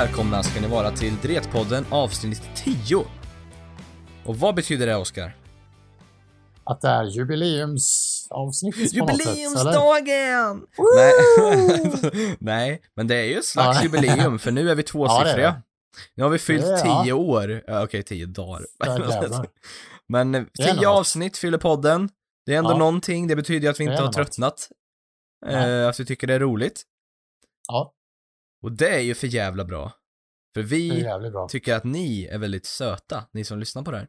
Välkomna ska ni vara till Dretpodden avsnitt 10. Och vad betyder det, Oskar? Att det är jubileumsavsnitt? Jubileumsdagen! Nej. Nej, men det är ju ett slags Ja. jubileum, för nu är vi tvåsiffriga. Ja, Nu har vi fyllt är- 10 år. Ja, Okej, 10 dagar. Ja. Men Det är 10 något. avsnitt fyller podden. Det är ändå Ja. någonting, det betyder ju att vi inte är har tröttnat. Eh, att vi tycker det är roligt. Ja, Och det är ju för jävla bra. För vi bra. tycker att ni är väldigt söta, ni som lyssnar på det här.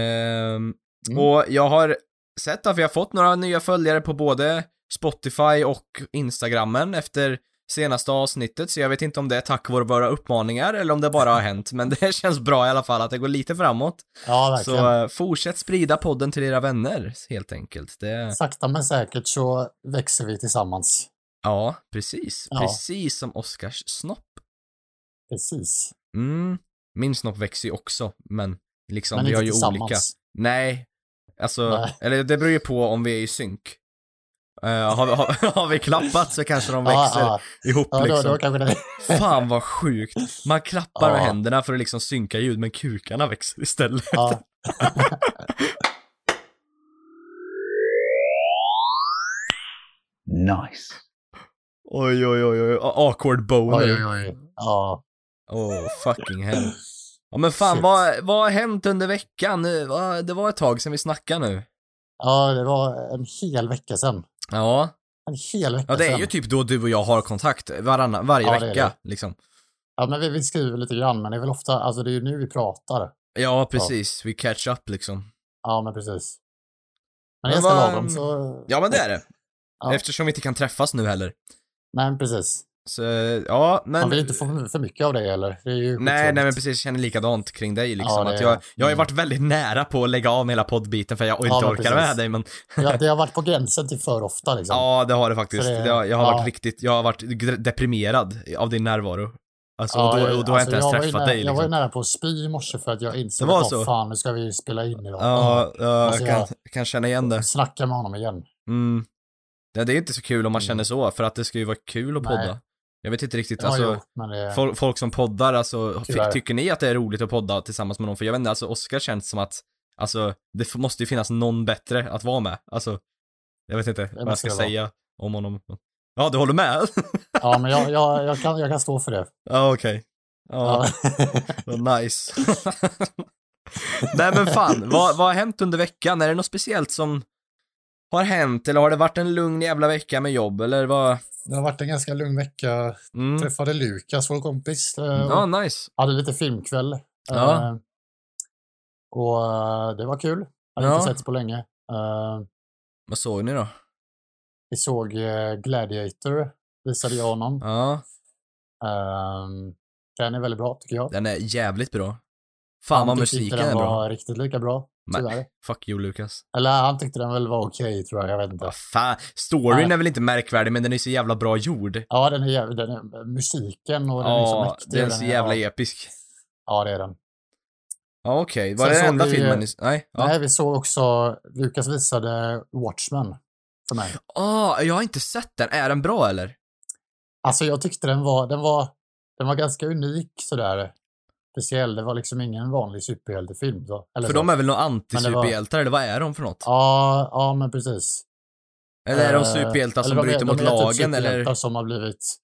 Ehm, Mm. Och jag har sett att vi har fått några nya följare på både Spotify och Instagrammen efter senaste avsnittet, så jag vet inte om det är tack vare våra uppmaningar eller om det bara har hänt, men det känns bra i alla fall att det går lite framåt. Ja, verkligen. Så eh, fortsätt sprida podden till era vänner, helt enkelt. Det, Sakta men säkert så växer vi tillsammans. Ja, precis. Ja. Precis som Oscars snopp. Precis. Mm. Min snopp växer ju också, men liksom Men vi har ju olika. Nej. Alltså, Nej. eller det beror ju på om vi är i synk. Eh, har, vi- har, har vi klappat så kanske de växer ja, ihop ja då, liksom. då kanske det... Fan vad sjukt. Man klappar med Ja. händerna för att liksom synka ljud, men kukarna växer istället. Ja, Nice. Oj, oj, oj, oj. Awkward boner. oj, oj, oj. Ja, Oh, fucking hell. Ja men fan, Shit. vad, vad har hänt under veckan? Det var ett tag sedan vi snackade nu. ja, det var en hel vecka sedan. Ja. En hel vecka Ja, det är sedan. ju typ då du och jag har kontakt varannan, varje Ja, det är vecka, liksom. Ja, men vi, vi skriver lite grann, men det är väl ofta, alltså det är ju nu vi pratar. Ja, precis. Vi catch up liksom. Ja, men precis. Men Men det är ganska lagom, så... Ja, men det är det. Ja. Eftersom vi inte kan träffas nu heller. Nej, men precis. Så, ja, men... Man vill inte få för mycket av det, eller? Det Nej, nej men precis, jag känner likadant kring dig liksom. Ja, det att jag, jag. jag har ju Mm. varit väldigt nära på att lägga av med hela poddbiten för jag inte Ja, orkar precis. med dig, men Ja, det har varit på gränsen till för ofta liksom. ja, det har det faktiskt. Det- jag, jag har varit riktigt, jag har varit deprimerad av din närvaro. Alltså, Ja, och, då, och då har jag alltså, inte ens ju träffat nära, dig Jag var ju liksom. nära på att spy i morse för att jag insåg att så? "Åh, fan, nu ska vi spela in idag. Ja, ja Alltså, jag kan, jag- kan känna igen det. Snacka med honom igen. Mm. Det, det är inte så kul om man Mm. känner så, för att det ska ju vara kul att Nej. podda. Jag vet inte riktigt, alltså, jo, men det, folk, folk som poddar, alltså, Tyvärr. tycker ni att det är roligt att podda tillsammans med någon? För jag vet inte, alltså Oskar känns som att, alltså, det måste ju finnas någon bättre att vara med. Alltså, jag vet inte vad jag ska vara. säga om honom. Ja, du håller med? ja, men jag, jag, jag, kan, jag kan stå för det. ja, okej. Ja, vad nice. Nej men fan, vad, vad har hänt under veckan? Är det något speciellt som har hänt, eller har det varit en lugn jävla vecka med jobb, eller vad? det har varit en ganska lugn vecka. Mm. Träffade Lukas, vår kompis. eh, Ja, nice. Hade lite filmkväll. Ja. Eh, Och eh, det var kul. Hade Ja. inte setts på länge. Eh, Vad såg ni då? Vi såg Gladiator, visade jag honom. Ja, Den är väldigt bra tycker jag. den är jävligt bra. Fan vad musiken är den bra. var riktigt lika bra, Nej. Fuck you Lukas. Eller han tyckte den väl var okej, tror jag. Jag vet inte. Fan, storyn Nej. är väl inte märkvärdig men den är så jävla bra gjord. Ja, den är, jävligt- den är musiken och den är så Ja, mäktig. den är så jävla ja, episk. ja, det är den. Ja okej, var Sen det enda vi- filmen ni... Nej? Ja. Nej, vi såg också, Lukas visade Watchmen för mig. Ah, jag har inte sett den. Är den bra eller? Alltså jag tyckte den var, den var, den var ganska unik sådär. Speciell, det var liksom ingen vanlig superhjältefilm. Så, eller För så. de är väl några var- antisuperhjältar eller vad är de för något? Ja, ja men precis. Eller är de Eh, superhjältar som eller de bryter mot de typ lagen eller? som har blivit,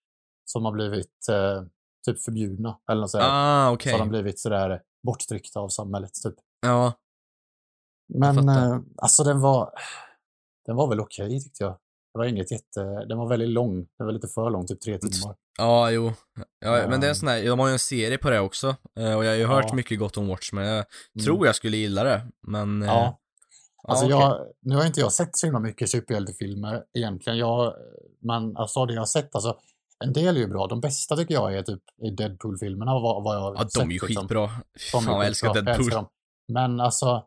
som har blivit eh, typ förbjudna. Eller något sådär. Ah, okej. Så har de blivit sådär borttryckta av samhället typ. Ja. Men eh, alltså den var, den var väl okej tyckte jag. Det var inget jätte, den var väldigt lång. Den var lite för lång, typ tre timmar. Ja, jo. Ja, men det är en Ehm. sån här, de har ju en serie på det också. eh, Och jag har ju hört Ja. mycket gott om Watchmen. Jag Mm. tror jag skulle gilla det, men... eh, Ja. Alltså okej. jag, nu har inte jag sett så himla mycket superhjältefilmer egentligen. Jag, men alltså det jag har sett, alltså en del är ju bra. De bästa tycker jag är typ i Deadpool-filmerna vad, vad jag har Ja, sett. de är ju liksom. skitbra. Fan jag älskar skitbra, jag Deadpool. dem. Men alltså,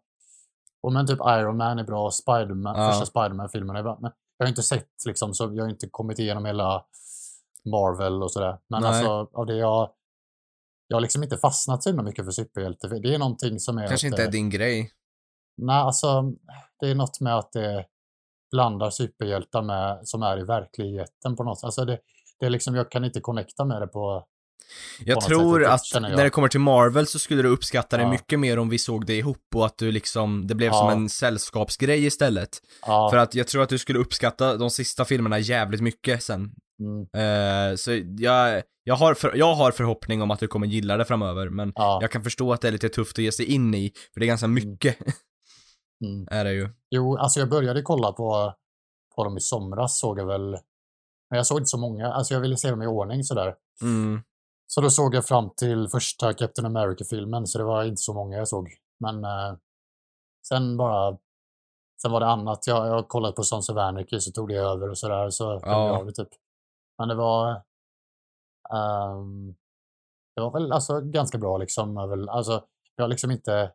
och men typ Iron Man är bra, Spiderman, Ja. första Spiderman-filmen är bra. Men jag har inte sett liksom, så jag har inte kommit igenom hela Marvel och sådär. Men Nej. alltså, av det jag, jag har liksom inte fastnat så himla mycket för superhjälte. Det är någonting som är... Kanske att, inte är din grej. Nej, alltså det är något med att det blandar superhjältar med som är i verkligheten på något sätt. Alltså det, det är liksom, jag kan inte connecta med det på Jag på tror sätt, att jag. när det kommer till Marvel så skulle du uppskatta det Ja. mycket mer om vi såg det ihop och att du liksom, det blev Ja. som en sällskapsgrej istället. Ja, För att jag tror att du skulle uppskatta de sista filmerna jävligt mycket sen. mm, Eh, så jag, jag, har för, jag har förhoppning om att du kommer gilla det framöver, men ja, jag kan förstå att det är lite tufft att ge sig in i, för det är ganska mycket, mm. är det ju. Jo, alltså jag började kolla på, på dem i somras såg jag väl. Men jag såg inte så många, alltså jag ville se dem i ordning sådär. Mm. Så då såg jag fram till första Captain America-filmen, så det var inte så många jag såg. Men eh, sen bara, sen var det annat. Jag, jag kollade på Sons of Anarchy så tog det över och sådär, så Ja. jag av det typ. Men det var, ehm, det var väl alltså ganska bra liksom. Alltså, jag har liksom inte,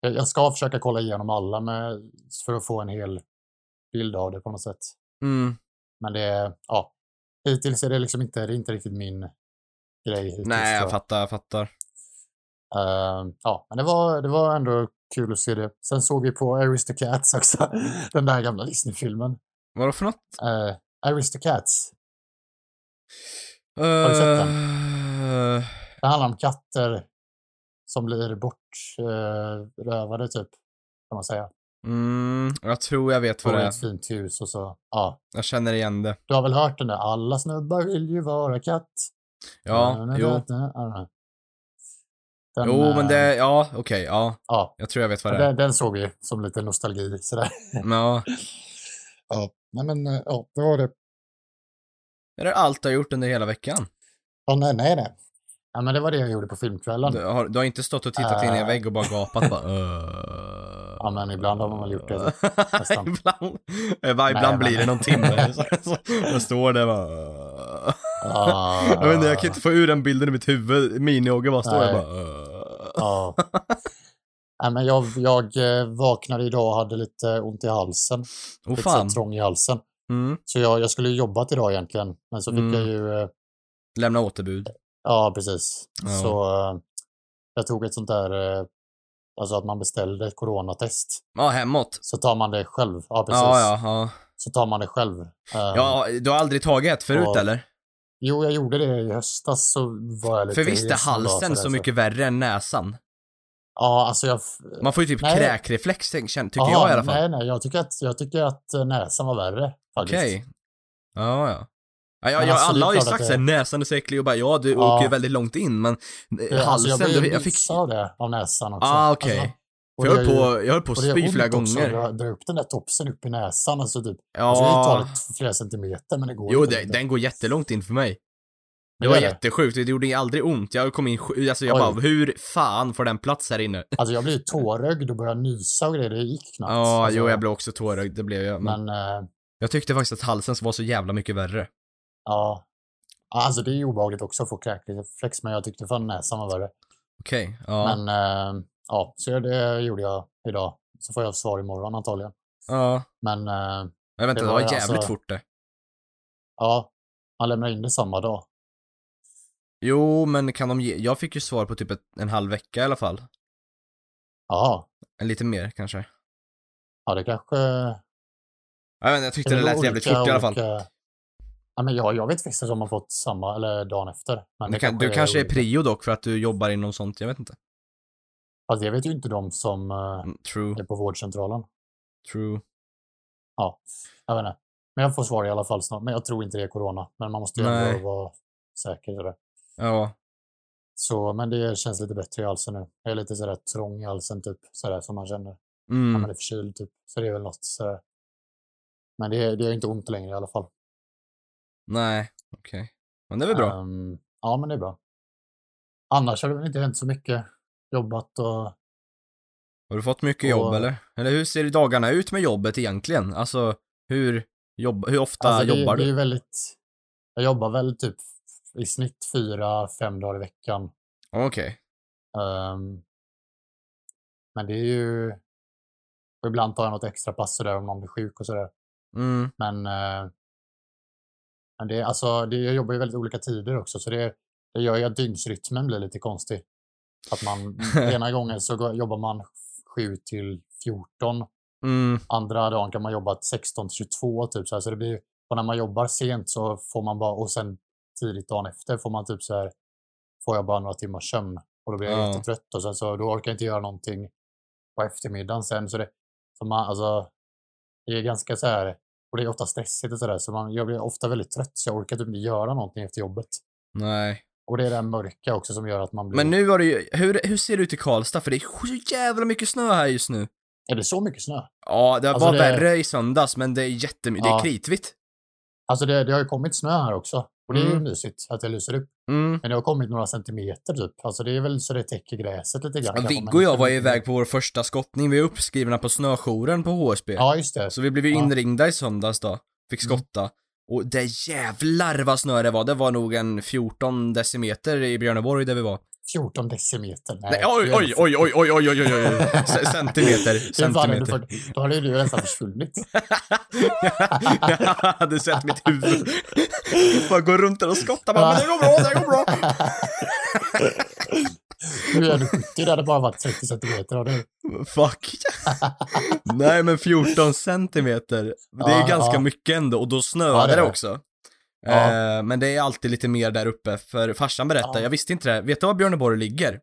jag, ska försöka kolla igenom alla med, för att få en hel bild av det på något sätt. Mm. Men det är, ja, hittills är det liksom inte, det är inte riktigt min grej hittills. Nej, så. jag fattar, jag fattar. Eh, ja, men det var, det var ändå kul att se det. Sen såg vi på Aristocats också, den där gamla Disney-filmen. Vadå för något? Uh, Aristocats. Har du sett den? Eh, Det handlar om katter som blir bortrövade typ, kan man säga. Mm, jag tror jag vet vad det är. ett fint hus och så, ja. Jag känner igen det. Du har väl hört den där, alla snubbar vill ju vara katt. Ja, jo. Den, Jo, men eh, det, ja, okej, ja. Ja, Jag tror jag vet vad det är. den, den såg vi som lite nostalgi sådär. Ja. Ja, nej men eh, ja, det var det. Är det allt du har gjort under hela veckan? Ja, nej, nej, nej. Ja, men det var det jag gjorde på filmkvällen. Du har, du har inte stått och tittat in i en Äh. vägg och bara gapat bara uh... Ja, men ibland har man väl gjort det. nästan. ibland, eh, bara, ibland Nej, blir det någon timme. så, så, jag står där bara... Uh... Jag vet inte, jag kan inte få ur den bilden i mitt huvud. Mini-Åge bara står där Nej. bara... Uh... Ja. Nej, men jag, jag eh, vaknade idag och hade lite ont i halsen. Oh lite fan. trång i halsen. Mm. Så jag, jag skulle jobbat idag egentligen. Men så fick Mm. jag ju, eh, Lämna återbud. ja precis. Ja. Så eh, jag tog ett sånt där, eh, alltså att man beställde ett coronatest. Ja, hemåt. Så tar man det själv. Ja, precis. Ja, ja, ja. Så tar man det själv. Ja, du har aldrig tagit ett förut Ja, eller? Jo, jag gjorde det i höstas så var jag lite För visst är halsen så mycket värre än näsan? Ja, alltså jag... Man får ju typ Nej. kräkreflex, tycker Aha, jag i alla fall. Nej, nej, jag tycker att, jag tycker att eh, näsan var värre. faktiskt. Okej. Ja, ja. Ja, ja, Men ja alltså, alla har ju sagt såhär, näsan är så äcklig och bara ja, du Ja. åker ju väldigt långt in, men eh, Eh, halsen, alltså, jag blev ju jag fick... av det, av näsan också. Ah, okej. Alltså, och För jag höll på, jag höll på att spy flera gånger. att dra- Dra upp den där topsen upp i näsan, alltså typ. Alltså, det tar Ja. flera centimeter, men det går Jo, det, den går jättelångt in för mig. Det Det var det. jättesjukt, det gjorde aldrig ont. Jag kom in, alltså jag Oj. bara, hur fan får den plats här inne? Alltså jag blev tårögd och började nysa och grejer, det gick knappt. Ja, alltså, jo, jag blev också tårögd, det blev jag. Men Men, eh, jag tyckte faktiskt att halsen var så jävla mycket värre. ja. Alltså det är ju obehagligt också att få kräkreflex, men jag tyckte fan näsan var värre. Okej, ja. Men, eh, ja, så det gjorde jag idag. Så får jag svar imorgon antagligen. Ja. Men, eh, Jag vet inte, Det det var var jävligt alltså- fort det. ja, man lämnar in det samma dag. Jo, men kan de ge, jag fick ju svar på typ ett, en halv vecka i alla fall. Ja, En lite mer kanske. ja det kanske... Jag vet jag tyckte det väl lät jävligt olika- fort i alla fall. olika- Ja, men jag, jag vet vissa som har fått samma, eller dagen efter. Men Du, det kan, du kanske är olika. prio dock för att du jobbar inom sånt, jag vet inte. Fast det vet ju inte de som eh, Mm, True, är på vårdcentralen. true. Ja, jag vet inte. Men jag får svar i alla fall snart. Men jag tror inte det är corona. Men man måste ju ändå vara säker. Sådär. Ja, Så, men det känns lite bättre i halsen nu. Jag är lite sådär trång i halsen typ. Sådär som man känner när mm. man är förkyld typ. Så det är väl något sådär. Men det, är- det är inte ont längre i alla fall. Nej, okej. Men det är väl bra. Ehm, ja, men det är bra. Annars har det väl inte hänt så mycket. Jobbat och... Har du fått mycket jobb och- eller? Eller hur ser dagarna ut med jobbet egentligen? Alltså, hur, jobb, hur ofta Alltså, det, jobbar det är du? väldigt... Jag jobbar väl typ i snitt fyra, fem dagar i veckan. Okej. Ehm, men det är ju... Och ibland tar jag något extra pass sådär om någon blir sjuk och sådär. Mm, Men, eh, men det, är- alltså, det, jag jobbar ju väldigt olika tider också, så det, det gör ju att dygnsrytmen blir lite konstig. Att man, ena gången så går, jobbar man 7 till 14, mm, andra dagen kan man jobba 16 till 22 typ så här. Så det blir, och när man jobbar sent så får man bara, och sen tidigt dagen efter får man typ så här får jag bara några timmars sömn och då blir jag Ja. jättetrött och sen så då orkar jag inte göra någonting på eftermiddagen sen. Så det, så man, alltså, det är ganska så här, och det är ofta stressigt och sådär, så man, jag blir ofta väldigt trött så jag orkar typ inte göra någonting efter jobbet. Nej. Och det är det här mörka också som gör att man blir... Men nu var det ju, hur, hur ser det ut i Karlstad? För det är så jävla mycket snö här just nu. Är det så mycket snö? Ja, det Alltså var det- värre i söndags, men det är jättemycket, det är Ja. kritvitt. Alltså det, det har ju kommit snö här också. Och det är ju Mm. mysigt att det lyser upp. Mm. Men det har kommit några centimeter typ. Alltså det är väl så det täcker gräset lite grann. Ja, Viggo och jag var iväg på vår första skottning, vi är uppskrivna på snöjouren på HSB. Ja, just det. Så vi blev ju Ja. inringda i söndags då, fick Mm. skotta. Och det jävlar vad snö det var, det var nog en 14 decimeter i Björneborg där vi var. 14 decimeter. Nej, oj, oj, oj, oj, oj, oj, oj, oj, centimeter, centimeter. då hade du nästan försvunnit. jag hade sett mitt huvud. Bara gå runt där och skotta bara, men det går bra, det går bra. Nu är du 70, det hade bara varit 30 centimeter. Det, Fuck. Nej men 14 centimeter. Det är Ja, ganska ja. mycket ändå och då Ja, snöade är det det. också. Ja. Eh, men det är alltid lite mer där uppe, för farsan berättade, Ja. jag visste inte det, vet du var Björneborg ligger?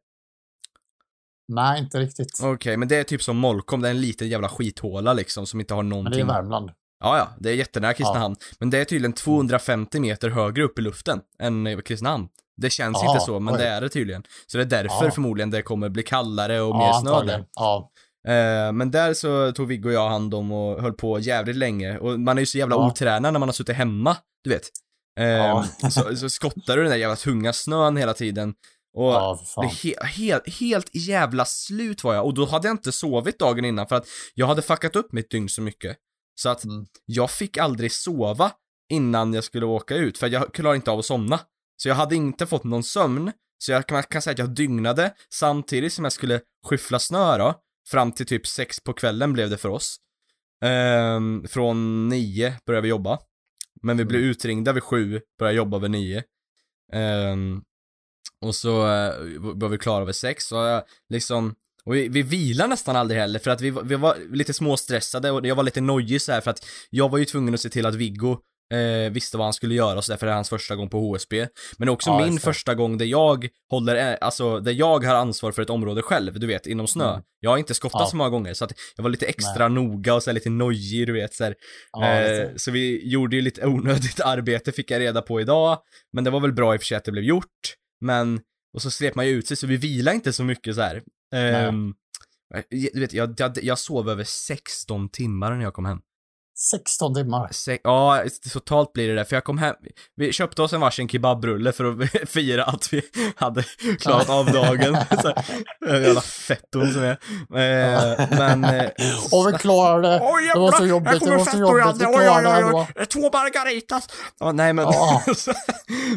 nej, inte riktigt. Okej, men det är typ som Molkom, det är en liten jävla skithåla liksom som inte har Men det är någonting. Värmland. Ja, ja, det är jättenära Kristinehamn. Men det är tydligen 250 meter högre upp i luften än eh, Kristinehamn. Det känns Ja, inte så, men oj. det är det tydligen. Så det är därför Ja. förmodligen det kommer bli kallare och mer Ja, snö där. Ja, Eh, men där så tog Viggo och jag hand om och höll på jävligt länge. Och man är ju så jävla Ja. otränad när man har suttit hemma, du vet. Eh, Ja. så, så skottar du den där jävla tunga snön hela tiden. Och ja, he helt, helt jävla slut var jag. Och då hade jag inte sovit dagen innan för att jag hade fuckat upp mitt dygn så mycket. Så att Mm. jag fick aldrig sova innan jag skulle åka ut, för jag klarade inte av att somna. Så jag hade inte fått någon sömn, så jag kan, kan säga att jag dygnade samtidigt som jag skulle skyffla snö då, fram till typ sex på kvällen blev det för oss. Ehm, från nio började vi jobba. Men vi blev Mm. utringda vid sju, började jobba vid nio. Ehm, och så uh, var vi klara vid sex, så jag liksom och vi, vi vilar nästan aldrig heller för att vi, vi var lite småstressade och jag var lite nojig så här för att jag var ju tvungen att se till att Viggo eh, visste vad han skulle göra så där, för det är hans första gång på HSB. Men också Ja, min första gång där jag håller, eh, alltså där jag har ansvar för ett område själv, du vet, inom snö. Mm. Jag har inte skottat Ja. så många gånger så att jag var lite extra noga och så här, lite nojig, du vet så här. Ja, Eh, så vi gjorde ju lite onödigt arbete fick jag reda på idag. Men det var väl bra i och för sig att det blev gjort. Men, och så slet man ju ut sig så vi vilade inte så mycket så här. Ehm, du vet, jag, jag, jag sov över 16 timmar när jag kom hem. 16 timmar. Se, ja, totalt blir det det. För jag kom hem, vi köpte oss en varsin kebabrulle för att fira att vi hade klarat av dagen. Så, här, jävla fetton som är. Eh, men... Eh, Och vi klarade det. Oj, Det var så jobbigt, det var så jobbigt, och vi klarade det ändå. Två margaritas! Ja, nej men... Ja.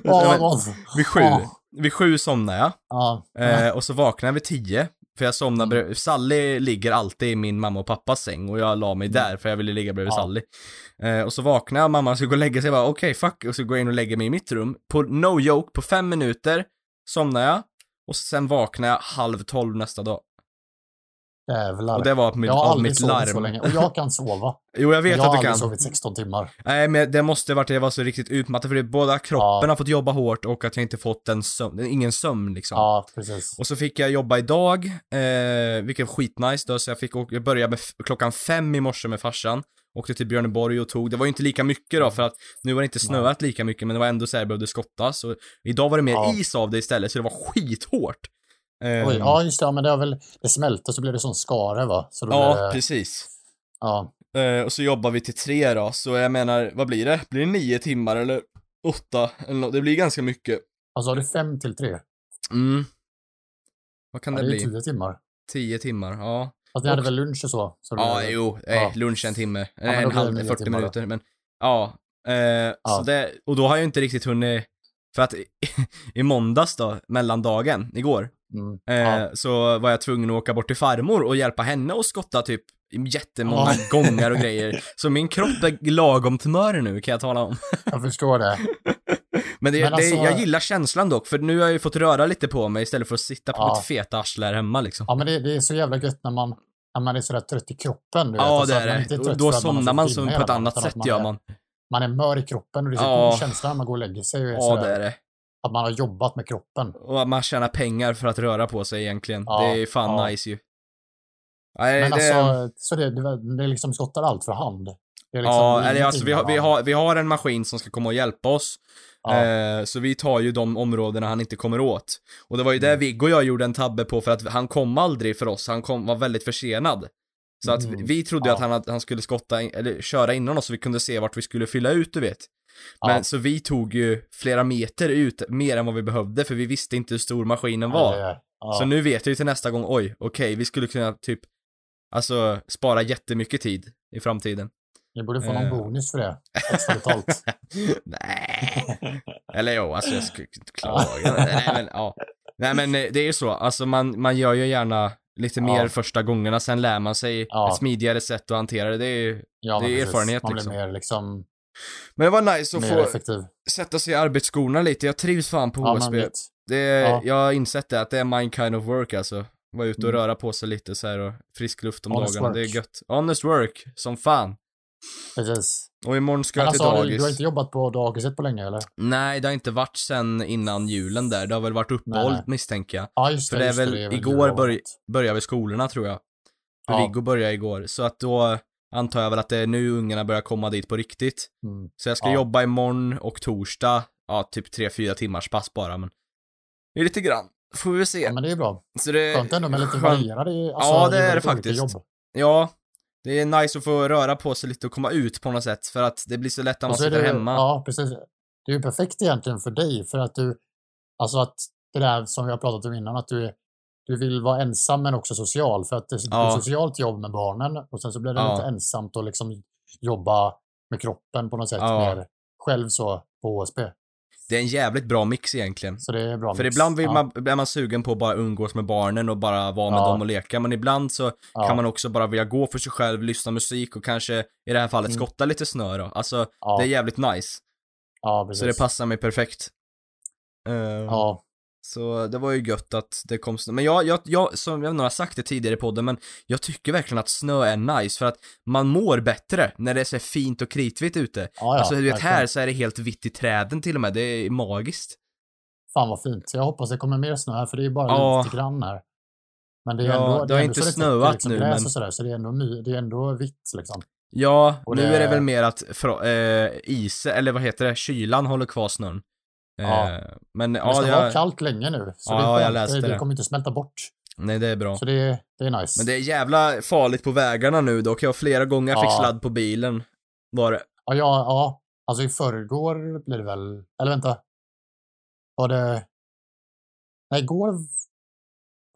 Ja, Men gott. vid sju, Ja. vid sju somnade jag. Ja. Eh, och så vaknade jag vid tio. För jag somnade Mm. bredvid, Sally ligger alltid i min mamma och pappas säng och jag la mig där för jag ville ligga bredvid Ja. Sally. Eh, och så vaknade jag, mamma skulle gå och lägga sig, jag bara okej fuck, och så går jag in och lägger mig i mitt rum. På no joke, på fem minuter somnade jag. Och sen vaknade jag halv tolv nästa dag. Jävlar. Och det var mitt, jag har aldrig mitt sovit larm. så länge. Och jag kan sova. Jo jag vet jag har att du aldrig kan. sovit 16 timmar. Nej men det måste varit att jag var så riktigt utmattad för det både kroppen Ja. har fått jobba hårt och att jag inte fått en sömn, ingen sömn liksom. Ja, precis. Och så fick jag jobba idag, eh, vilket var skitnice då, så jag fick jag började med klockan fem i morse med farsan. Åkte till Björneborg och tog, det var ju inte lika mycket då för att nu var det inte snöat lika mycket men det var ändå så här, jag behövde skottas. Så idag var det mer Ja. is av det istället så det var skithårt. Eh, Oj, ja, just det. Ja, men det har väl, det smälte så blir det sån skare va? Så ja, blir det, precis. ja. Eh, och så jobbar vi till tre då, så jag menar, vad blir det? Blir det nio timmar eller åtta? Eller det blir ganska mycket. Alltså har du fem till tre? Mm. Vad kan Ja, det det är bli? tio timmar. Tio timmar, ja. Fast ni hade väl lunch och så? så Ja, det- jo, eh, Ja. lunch en timme. men Eh, en det halv, nio 40 timmar då. minuter, men ja. Eh, Ja. Så det, och då har jag ju inte riktigt hunnit, för att i, i måndags då, mellandagen, igår, Mm. eh, Ja. så var jag tvungen att åka bort till farmor och hjälpa henne att skotta typ jättemånga Ja. gångar och grejer. Så min kropp är lagom tumör nu kan jag tala om. Jag förstår det. Men, det, Men alltså- det, jag gillar känslan dock, för nu har jag ju fått röra lite på mig istället för att sitta på Ja. mitt feta arsle här hemma liksom. Ja, men det, det är så jävla gött när man, när man är sådär trött i kroppen. Du vet. Ja, Alltså, det att är det. är Då har somnar man som på ett annat sätt man gör man. Man är mör i kroppen och det är så Ja. god känsla när man går och lägger sig. Och är Ja, sådär. det är det. Att man har jobbat med kroppen. Och att man tjänar pengar för att röra på sig egentligen. Ja, det är fan ja. nice ju. Nej, Men det, alltså, så det, det, det liksom skottar allt för hand. Liksom, ja, eller alltså vi har, vi, har, vi har en maskin som ska komma och hjälpa oss. Ja, Eh, så vi tar ju de områdena han inte kommer åt. Och det var ju Mm. där Viggo och jag gjorde en tabbe på för att han kom aldrig för oss, han kom, var väldigt försenad. Så att vi, Mm. vi trodde Ja. att han, han skulle skotta, eller köra innan oss så vi kunde se vart vi skulle fylla ut, du vet. Men Ja. så vi tog ju flera meter ut, mer än vad vi behövde, för vi visste inte hur stor maskinen var. Ja, ja. Så nu vet jag ju till nästa gång, oj, okej, vi skulle kunna typ, alltså spara jättemycket tid i framtiden. Ni borde få någon Eh. bonus för det. Extra betalt. Nej. Eller jo, alltså jag skulle inte klaga. Nej men ja. Nej men eh, det är ju så, alltså man, man gör ju gärna lite Ja. mer första gångerna, sen lär man sig Ja. ett smidigare sätt att hantera det. Det är ju, Ja, Det är precis. erfarenhet, Man blir liksom. mer, liksom, men det var nice att mer få effektiv. sätta sig i arbetsskorna lite, jag trivs fan på Ja, HSB. det Ja. Jag har insett det, att det är my kind of work alltså. Vara ute och Mm. röra på sig lite så här och frisk luft om Honest dagarna, det är work. gött. Honest work, som fan. Precis. Och imorgon ska Men jag till alltså, dagis. du har inte jobbat på dagiset på länge eller? Nej, det har inte varit sen innan julen där. Det har väl varit uppehåll misstänker jag. Ja, just För det. det är väl det är igår jullovat. börj- Börjar väl skolorna tror jag. För Ja. Viggo började igår. Så att då antar jag väl att det är nu ungarna börjar komma dit på riktigt. Mm. Så jag ska Ja. jobba imorgon och torsdag. Ja, typ 3-4 timmars pass bara men. Det är lite grann. Får vi väl se. Ja, men det är bra. Så det Skönt ändå med lite varierade alltså, Ja, det är det olika faktiskt. Jobb. Ja. Det är nice att få röra på sig lite och komma ut på något sätt. För att det blir så lätt när man är sitter det, hemma. Ja, precis. Det är ju perfekt egentligen för dig för att du, alltså att det där som vi har pratat om innan, att du, du vill vara ensam men också social för att det är Ja. ett socialt jobb med barnen och sen så blir det Ja. lite ensamt att liksom jobba med kroppen på något sätt Ja. mer själv så på HSP. Det är en jävligt bra mix egentligen. Så det är bra För mix. ibland vill man, blir man sugen på att bara umgås med barnen och bara vara med dem och leka, men ibland så kan man också bara vilja gå för sig själv, lyssna musik och kanske i det här fallet Mm. skotta lite snö då. Alltså, det är jävligt nice. Så det passar mig perfekt. Eh, Ja, Så det var ju gött att det kom snö. Men jag, jag, jag, som jag nog har sagt det tidigare i podden, men jag tycker verkligen att snö är nice för att man mår bättre när det är så fint och kritvitt ute. ja, ja alltså du vet, verkligen. här så är det helt vitt i träden till och med, det är magiskt. Fan vad fint. Jag hoppas det kommer mer snö här för det är bara Ja. lite grann här. Men det är Ja, ändå, det har är inte ändå så snöat liksom nu, men- sådär, så det är ändå, my, det är ändå vitt liksom. Ja, Och nu är det väl mer att frå, eh, is, eller vad heter det, kylan håller kvar snön. Eh, Ja. Men det ja, ska vara jag, kallt länge nu. Så Ja, det, jag läste det. det. kommer inte smälta bort. nej det är bra. Så det, det är nice. Men det är jävla farligt på vägarna nu dock, jag flera gånger fick Ja. sladd på bilen. Var det. Ja, ja, ja, alltså i förrgår blir det väl, eller vänta. Var det, nej igår,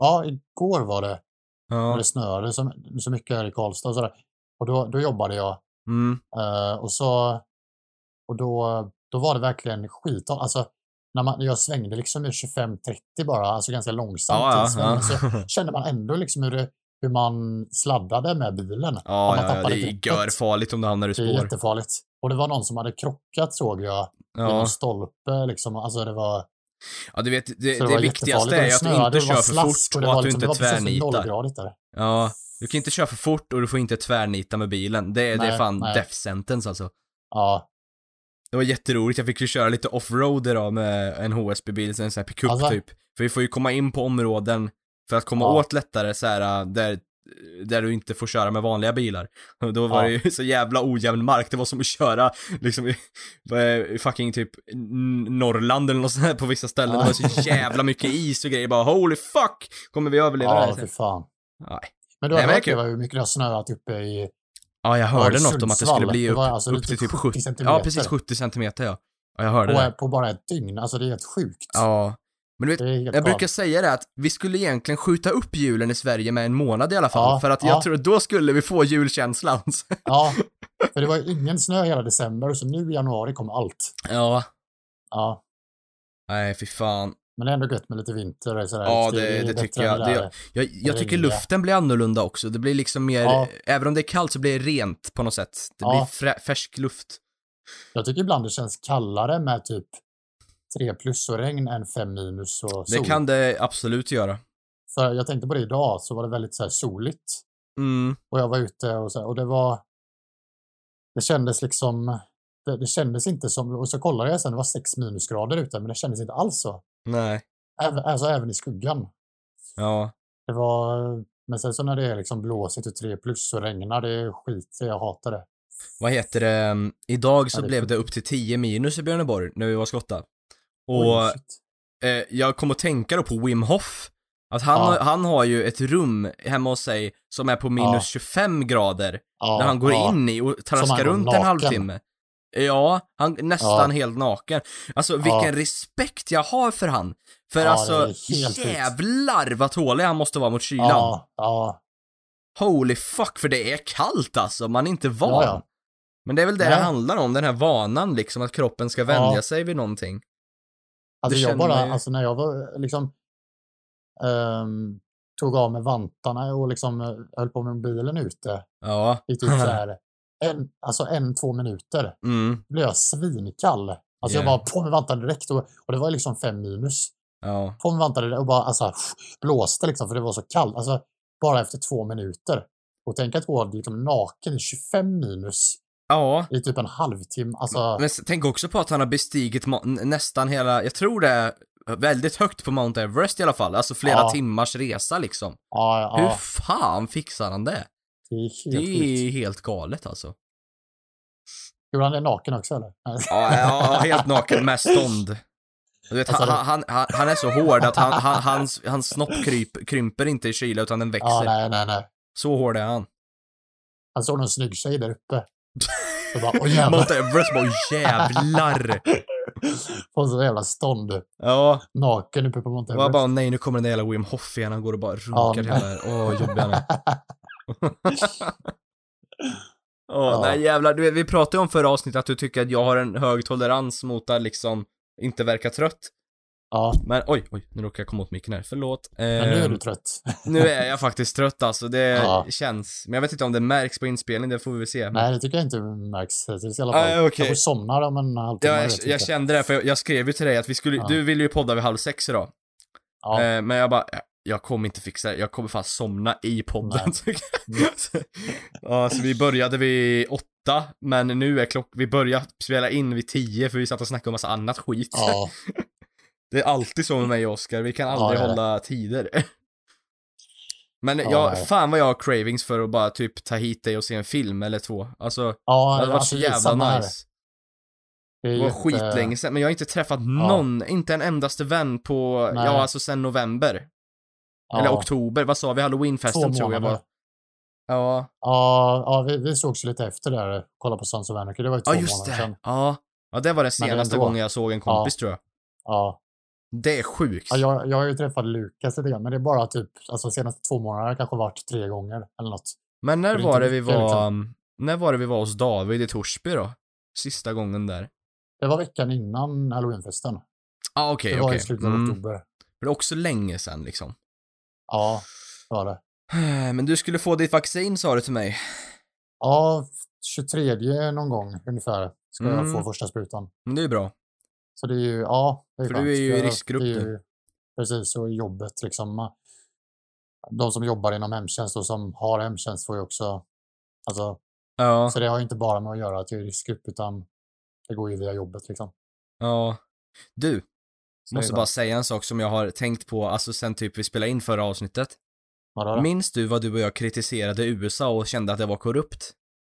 ja igår var det, när Ja. det snöade så, så mycket här i Karlstad och sådär. Och då, då jobbade jag Mm. Eh, och så, och då, då var det verkligen skit. Alltså, när man, jag svängde liksom i 25-30 bara, alltså ganska långsamt. Ja, ja, ja. Så kände man ändå liksom hur, det, hur man sladdade med bilen. Ja, man ja, ja, det är görfarligt om du hamnar i Det är spår. jättefarligt. Och det var någon som hade krockat såg jag Ja. någon stolpe. Liksom. Alltså det var, ja, du vet, det, det det, viktigaste är Och att du inte kör för fort och var att du liksom- inte var precis tvärnitar. Ja, du kan inte köra för fort och du får inte tvärnita med bilen. Det, det är Nej, fan nej. death sentence alltså. Ja, Det var jätteroligt, jag fick ju köra lite offroad idag med en HSB-bil, en sån här pickup Alltså? typ. För vi får ju komma in på områden för att komma Ja. åt lättare så här där, där du inte får köra med vanliga bilar. Och då var Ja. det ju så jävla ojämn mark, det var som att köra liksom i, fucking typ Norrland eller något sånt här på vissa ställen. Ja. Det var så jävla mycket is och grejer, bara holy fuck! Kommer vi överleva det ja här? fy fan. Nej. Men du har hört det det, hur mycket det har snöat uppe i Ja, jag hörde något om att det skulle Sundsvall? bli upp, var alltså upp till typ typ 70 70 centimeter. Ja, precis 70 centimeter ja. Ja, jag hörde på, det. på bara ett dygn. Alltså det är helt sjukt. Ja. Men du vet, jag galet. brukar säga det att vi skulle egentligen skjuta upp julen i Sverige med en månad i alla fall. Ja, för att jag ja. tror att då skulle vi få julkänslan. Ja, för det var ju ingen snö hela december så nu i januari kom allt. ja. Ja, Nej, fy fan. Men det är ändå gött med lite vinter. och Sådär. Ja, det- det bättre tycker jag. Det- där. Jag, jag tycker luften blir annorlunda också. Det blir liksom mer, Ja. även om det är kallt så blir det rent på något sätt. Det Ja. blir frä, färsk luft. Jag tycker ibland det känns kallare med typ 3 plus och regn än 5 minus och Det sol. kan det absolut göra. För jag tänkte på det idag så var det väldigt så här soligt Mm. och jag var ute och, så här, och det var det kändes liksom det, det kändes inte som, och så kollade jag sen, det var sex minusgrader ute, men det kändes inte alls så. Nej. Även, alltså även i skuggan. Ja. Det var, men sen så när det är liksom blåsigt och 3 plus så regnar det skit, jag hatar det. Vad heter det? mm, Idag så Ja, det blev det upp till 10 minus i Björneborg när vi var skotta. Och Oj, eh, jag kom att tänka då på Wim Hof. Att han, Ja. har, han har ju ett rum hemma hos sig som är på minus Ja. 25 grader. ja, där han går in i och traskar runt en naken. halvtimme. Ja, han nästan Ja. helt naken. Alltså vilken Ja. respekt jag har för han. För Ja, det alltså, jävlar vad tålig han måste vara mot kylan. Ja, ja, Holy fuck, för det är kallt alltså, man är inte van. Men det är väl det det Nej. handlar om, den här vanan liksom, att kroppen ska vänja Ja. sig vid någonting. Alltså Det jag bara, ju. alltså när jag var liksom ehm, tog av mig vantarna och liksom eh, höll på med mobilen ute Ja. i typ så här en, alltså en, två minuter. Mm, blev jag svinkall. Alltså jag Yeah. bara på med vantarna direkt och, och det var liksom fem minus. ja. På med vantarna och bara alltså blåste liksom för det var så kallt. Alltså bara efter två minuter. Och tänk att gå liksom naken i 25 minus Ja. i typ en halvtimme. Alltså, Men tänk också på att han har bestigit nästan hela, jag tror det är väldigt högt på Mount Everest i alla fall, alltså flera Ja. timmars resa liksom. ja, Hur ja, fan fixar han det? Det är Det helt sjukt. är helt galet alltså. Gjorde han det naken också eller? Ja, ja helt naken med stånd. Du vet, Alltså, han, han, han, är så hård att han, han, hans, hans snopp kryp, krymper inte i kyla utan den växer. Ja, nej, nej, nej. Så hård är han. Han såg någon snygg tjej där uppe. Så bara, åh jävlar. Mount Everest bara jävlar. På så jävla stånd. Ja, Naken uppe på Mount det Everest. bara nej nu kommer den där jävla Wim Hof igen, han går och bara Ja, runkar nej. hela Åh, jobbig han är. Åh, Ja. nej jävlar, du vi pratade ju om förra avsnittet att du tycker att jag har en hög tolerans mot att liksom inte verka trött. ja, Men oj, oj, nu råkade jag komma åt micken här, förlåt. men nu är Ehm, du trött. nu är jag faktiskt trött alltså, det Ja. känns. Men jag vet inte om det märks på inspelning, det får vi väl se. Nej, det tycker jag inte märks hittills i alla fall. Nej, okej. Kanske somnar om en halvtimme. Ja, jag, jag inte. kände det, för jag, jag skrev ju till dig att vi skulle, Ja. du ville ju podda vid halv sex idag. Ja, Eh, men jag bara, "Ja, jag kommer inte fixa det, jag kommer fan somna i podden. Ja, så vi började vid åtta, men nu är klock, vi börjar spela in vid tio för vi satt och snackade om massa annat skit. ja, Det är alltid så med mig och Oskar, vi kan aldrig Ja, det det. hålla tider. Men Ja, jag, fan vad jag har cravings för att bara typ ta hit dig och se en film eller två. Alltså, det ja, hade varit alltså, så det jävla nice. Det Det var jätte- skitlänge sedan, men jag har inte träffat någon, inte en endaste vän på, Nej. ja alltså sen november. Ja, Eller oktober, vad sa vi? Halloweenfesten tror jag var. Ja, Ja, ja vi, vi sågs lite efter där. Kolla på Sons of Anarchy. Det var ju två ja just månader det. sedan. Ja. ja, det var det senaste ändå. gången jag såg en kompis tror jag. Ja, Det är sjukt. ja jag, jag har ju träffat Lukas lite grann, men det är bara typ, alltså senaste två månaderna kanske varit tre gånger eller något. Men när det var det vi var, liksom. när var det vi var hos David i Torsby då? Sista gången där. Det var veckan innan halloweenfesten. Ja, ah, okej, det var okej. i slutet av Mm. oktober. Det är också länge sedan liksom. Ja, det var det. Men du skulle få ditt vaccin sa du till mig. Ja, 23 någon gång ungefär ska jag Mm. få första sprutan. Men det är bra. Så det är ju, ja, är För skönt. du är ju i Jag- riskgrupp ju- Precis, och jobbet liksom. De som jobbar inom hemtjänst och som har hemtjänst får ju också, alltså, Ja, så det har ju inte bara med att göra att jag är i riskgrupp utan det går ju via jobbet liksom. ja. Du, måste bara säga en sak som jag har tänkt på, alltså sen typ vi spelade in förra avsnittet. Vadå då? Minns du vad du och jag kritiserade USA och kände att det var korrupt?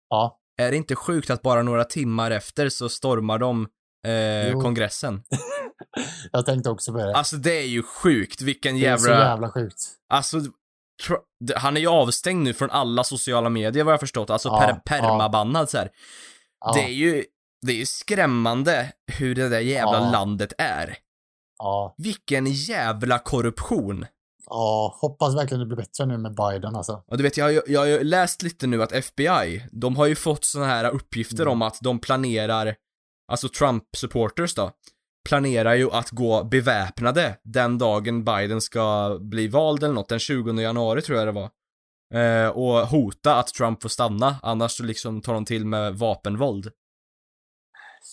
Ja, Är det inte sjukt att bara några timmar efter så stormar de eh, kongressen? jag tänkte också på det. Alltså det är ju sjukt, vilken det är så jävla... jävla sjukt. Alltså, han är ju avstängd nu från alla sociala medier vad jag förstått, alltså Ja, per- ja. permabannad så här. Ja, Det är ju, det är ju skrämmande hur det där jävla Ja. landet är. Ja, Vilken jävla korruption. ja, hoppas verkligen det blir bättre nu med Biden alltså. Och du vet, jag har ju, jag har ju läst lite nu att FBI, de har ju fått såna här uppgifter Mm. om att de planerar, alltså Trump-supporters då, planerar ju att gå beväpnade den dagen Biden ska bli vald eller något, den 20 januari tror jag det var. Eh, och hota att Trump får stanna, annars så liksom tar de till med vapenvåld.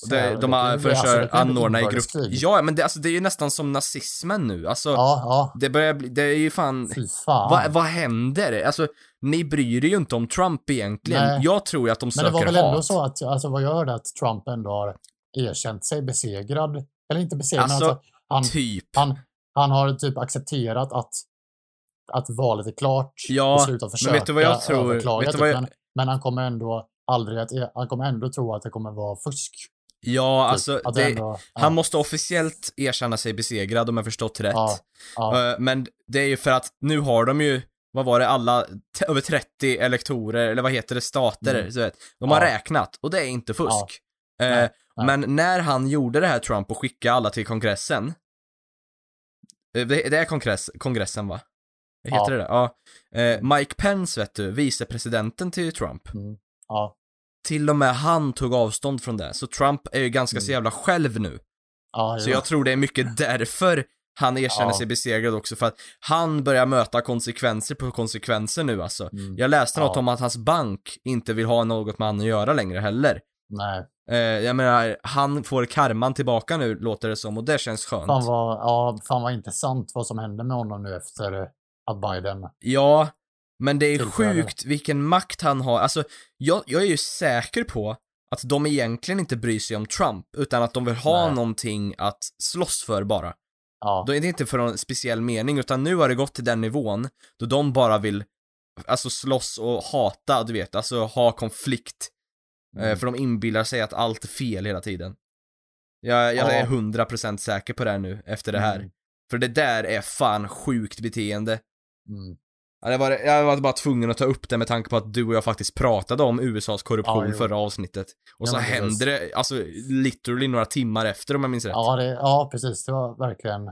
Och det, de har försökt alltså, anordna i grupp. Ja, men det, alltså, det är ju nästan som nazismen nu. Alltså, Ja, ja. det börjar bli, det är ju fan... Fan. Vad, vad händer? Alltså, ni bryr er ju inte om Trump egentligen. Nej. Jag tror ju att de Men söker det var väl hat. ändå så att, alltså vad gör det att Trump ändå har erkänt sig besegrad? Eller inte besegrad, Alltså, men alltså, han, Typ. han, han har typ accepterat att, att valet är klart. Ja, beslutat men vet du vad jag försöka tror? Vet du vad jag- men, men han kommer ändå aldrig att, han kommer ändå tro att det kommer vara fusk. Ja, typ. alltså, det, ändå, ja, han måste officiellt erkänna sig besegrad om jag förstått rätt. Ja, ja, Eh, Men det är ju för att nu har de ju, vad var det, alla, över 30 elektorer, eller vad heter det, stater, Mm. så vet. De har räknat, och det är inte fusk. Eh, Nej, nej. Men när han gjorde det här Trump och skickade alla till kongressen, eh, det, det är kongress, kongressen va? Heter det det? Ja. Eh, Mike Pence vet du, vicepresidenten till Trump, mm, ja, till och med han tog avstånd från det. Så Trump är ju ganska så Mm. jävla själv nu. ja, Så jag tror det är mycket därför han erkänner Ja. sig besegrad också, för att han börjar möta konsekvenser på konsekvenser nu alltså. Mm, Jag läste något Ja. om att hans bank inte vill ha något med han att göra längre heller. nej. Eh, jag menar, han får karman tillbaka nu, låter det som, och det känns skönt. Fan vad, ja, fan vad intressant vad som hände med honom nu efter att Biden... Ja, men det är sjukt vilken makt han har. Alltså, jag, jag är ju säker på att de egentligen inte bryr sig om Trump, utan att de vill ha Nej. någonting att slåss för bara. Ja, Då är det inte för någon speciell mening, utan nu har det gått till den nivån då de bara vill, alltså slåss och hata, du vet, alltså ha konflikt. Eh, mm, för de inbillar sig att allt är fel hela tiden. Jag, jag Ja. är 100% säker på det nu, efter det här. Mm. För det där är fan sjukt beteende. mm. Ja, det var, jag var bara tvungen att ta upp det med tanke på att du och jag faktiskt pratade om USAs korruption Ja, förra avsnittet. Och Ja, så men precis. hände det, alltså literally några timmar efter om jag minns rätt. Ja, det, ja, precis. Det var verkligen...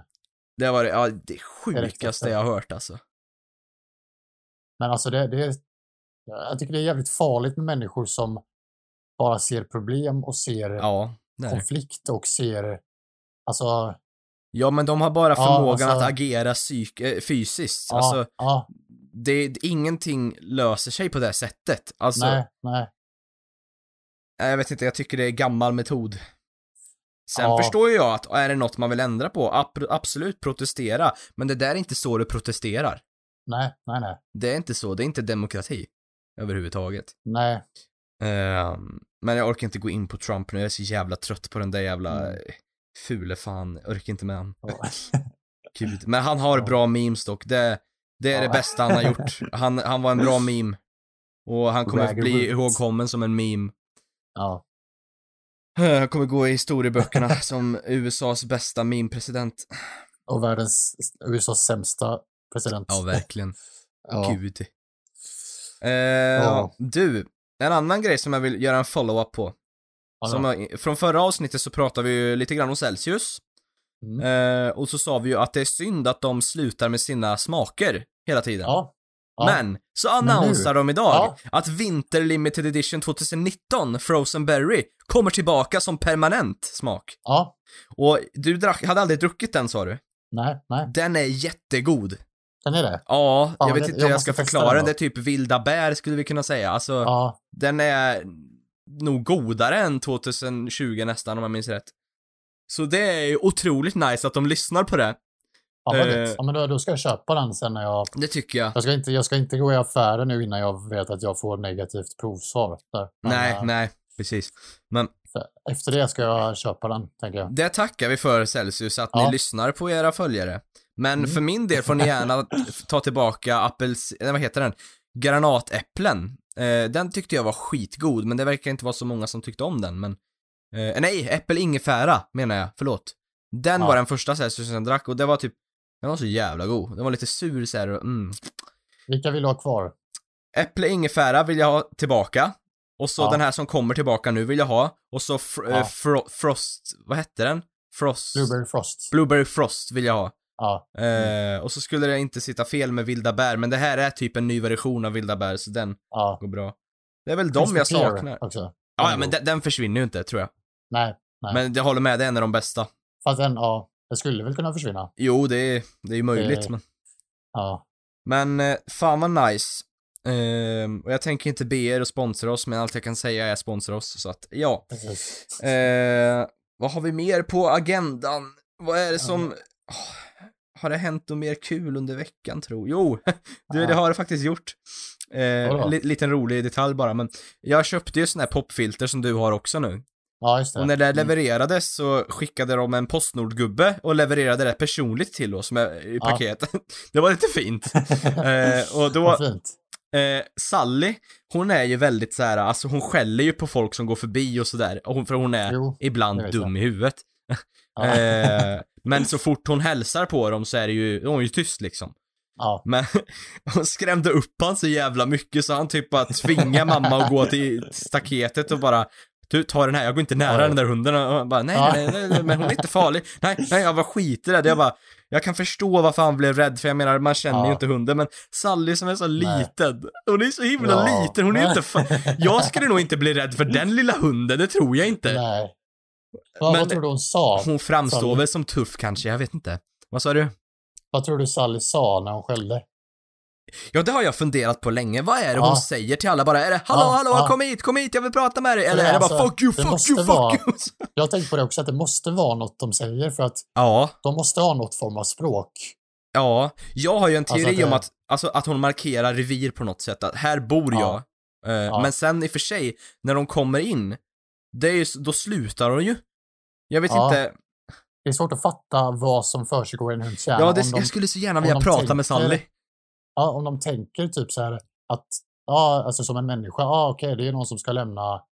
Det var det, ja, det sjukaste efter. jag har hört alltså. Men alltså det, det är... Jag tycker det är jävligt farligt med människor som bara ser problem och ser Ja, det det. konflikt och ser... Alltså... Ja, men de har bara Ja, förmågan alltså- att agera psyk äh, fysiskt. Ja, Alltså, det, ingenting löser sig på det sättet. Alltså, nej, nej. jag vet inte, jag tycker det är gammal metod. Sen Ja. förstår jag att är det något man vill ändra på, ab- absolut protestera. Men det där är inte så du protesterar. Nej, nej, nej. Det är inte så, det är inte demokrati. Överhuvudtaget. Nej. Ehm, men jag orkar inte gå in på Trump nu, jag är så jävla trött på den där jävla Mm. fule fan, jag orkar inte med han. Ja. Gud. Men han har bra memes dock, det, det är det Ja. bästa han har gjort. Han, han var en bra meme. Och han kommer Raggar bli ihågkommen som en meme. Ja. Han kommer gå i historieböckerna som USAs bästa meme-president. Och världens, USAs sämsta president. Ja, verkligen. Ja. Gud. Eh, Du, en annan grej som jag vill göra en follow-up på. Ja, Som, från förra avsnittet så pratade vi ju lite grann om Celsius. Mm. Eh, och så sa vi ju att det är synd att de slutar med sina smaker hela tiden. ja. ja. Men, så annonsar de idag Ja. att Vinter Limited Edition 2019 Frozen Berry kommer tillbaka som permanent smak. Ja. Och du drack, hade aldrig druckit den sa du? Nej, nej. Den är jättegod. Den är det. Ja, jag vet det- inte jag hur jag måste ska förklara den. Det är typ vilda bär skulle vi kunna säga. Alltså, Ja. den är nog godare än 2020 nästan om jag minns rätt. Så det är ju otroligt nice att de lyssnar på det. Ja, Eh. ja, men då, då ska jag köpa den sen när jag... Det tycker jag. Jag ska, inte, jag ska inte gå i affären nu innan jag vet att jag får negativt provsvar. Där. Men, Nej, eh, nej, precis. Men Efter det ska jag köpa den, tänker jag. det tackar vi för Celsius, att Ja. ni lyssnar på era följare. Men Mm. för min del får ni gärna ta tillbaka appels... Vad heter den? Granatäpplen. Eh, den tyckte jag var skitgod, men det verkar inte vara så många som tyckte om den, men... Eh, nej, äppel-ingefära menar jag, förlåt. Den Ja. var den första Celsius jag drack och det var typ... Den var så jävla god. Den var lite sur så här och mm. Vilka vill du ha kvar? Äpple ingefära vill jag ha tillbaka. Och så Ja. den här som kommer tillbaka nu vill jag ha. Och så fr- Ja. eh, fro- Frost, vad hette den? Frost... Blueberry Frost. Blueberry Frost vill jag ha. Ja. Eh, och så skulle det inte sitta fel med vilda bär, men det här är typ en ny version av vilda bär, så den ja. går bra. Det är väl de jag saknar. Också. Ja, ja, men den, den försvinner ju inte, tror jag. Nej, nej. Men jag håller med, det är en av de bästa. Fast den, ja, det skulle väl kunna försvinna. Jo, det är, det är ju möjligt, Det- men... Ja. Men eh, fan vad nice. Ehm, och jag tänker inte be er att sponsra oss, men allt jag kan säga är sponsra oss, så att ja. Eh, vad har vi mer på agendan? Vad är det som... Åh, har det hänt något mer kul under veckan, tro? Jo, du, det Ja. har det faktiskt gjort. Eh, li- liten rolig detalj bara, men jag köpte ju sån här popfilter som du har också nu. Ja, just det. Och när det Mm. levererades så skickade de en Postnord-gubbe och levererade det personligt till oss med, i Ja. paket. det var lite fint. eh, och då, fint. Eh, Sally, hon är ju väldigt så här, alltså hon skäller ju på folk som går förbi och sådär, för hon är Jo, ibland dum i huvudet. Ja. Eh, men så fort hon hälsar på dem så är det ju, hon är ju tyst liksom. Ja. Men hon skrämde upp han så jävla mycket så han typ bara tvingar mamma att gå till staketet och bara du, ta den här, jag går inte nära Oj. den där hunden och han bara, nej, Ja. nej, nej, nej, men hon är inte farlig. Nej, nej, jag var skiträdd. Jag bara, jag kan förstå varför han blev rädd, för jag menar, man känner ju Ja. inte hunden, men Sally som är så Nej. liten, hon är så himla Ja. liten, hon är ju inte Jag skulle nog inte bli rädd för den lilla hunden, det tror jag inte. Nej. Vad, Men- vad tror du hon sa? Hon framstår Sally. väl som tuff kanske, jag vet inte. Vad sa du? Vad tror du Sally sa när hon skällde? Ja, det har jag funderat på länge. Vad är det Ja. hon säger till alla bara? Är det hallå, Ja, hallå, ja. kom hit, kom hit, jag vill prata med dig? Eller det är det bara alltså, fuck you, fuck you, fuck vara- you? Jag har tänkt på det också, att det måste vara något de säger för att Ja, de måste ha något form av språk. ja. Jag har ju en teori Alltså att det- om att, alltså att hon markerar revir på något sätt, att här bor Ja. jag. Ja. Men sen i och för sig, när de kommer in, det är ju, då slutar hon ju. Jag vet Ja. inte, Det är svårt att fatta vad som försiggår i en hunds hjärna. ja, det, de, jag skulle så gärna vilja prata med tänker- Sally. ja, om de tänker typ så här att, ja, alltså som en människa, ja okej, det är någon som ska lämna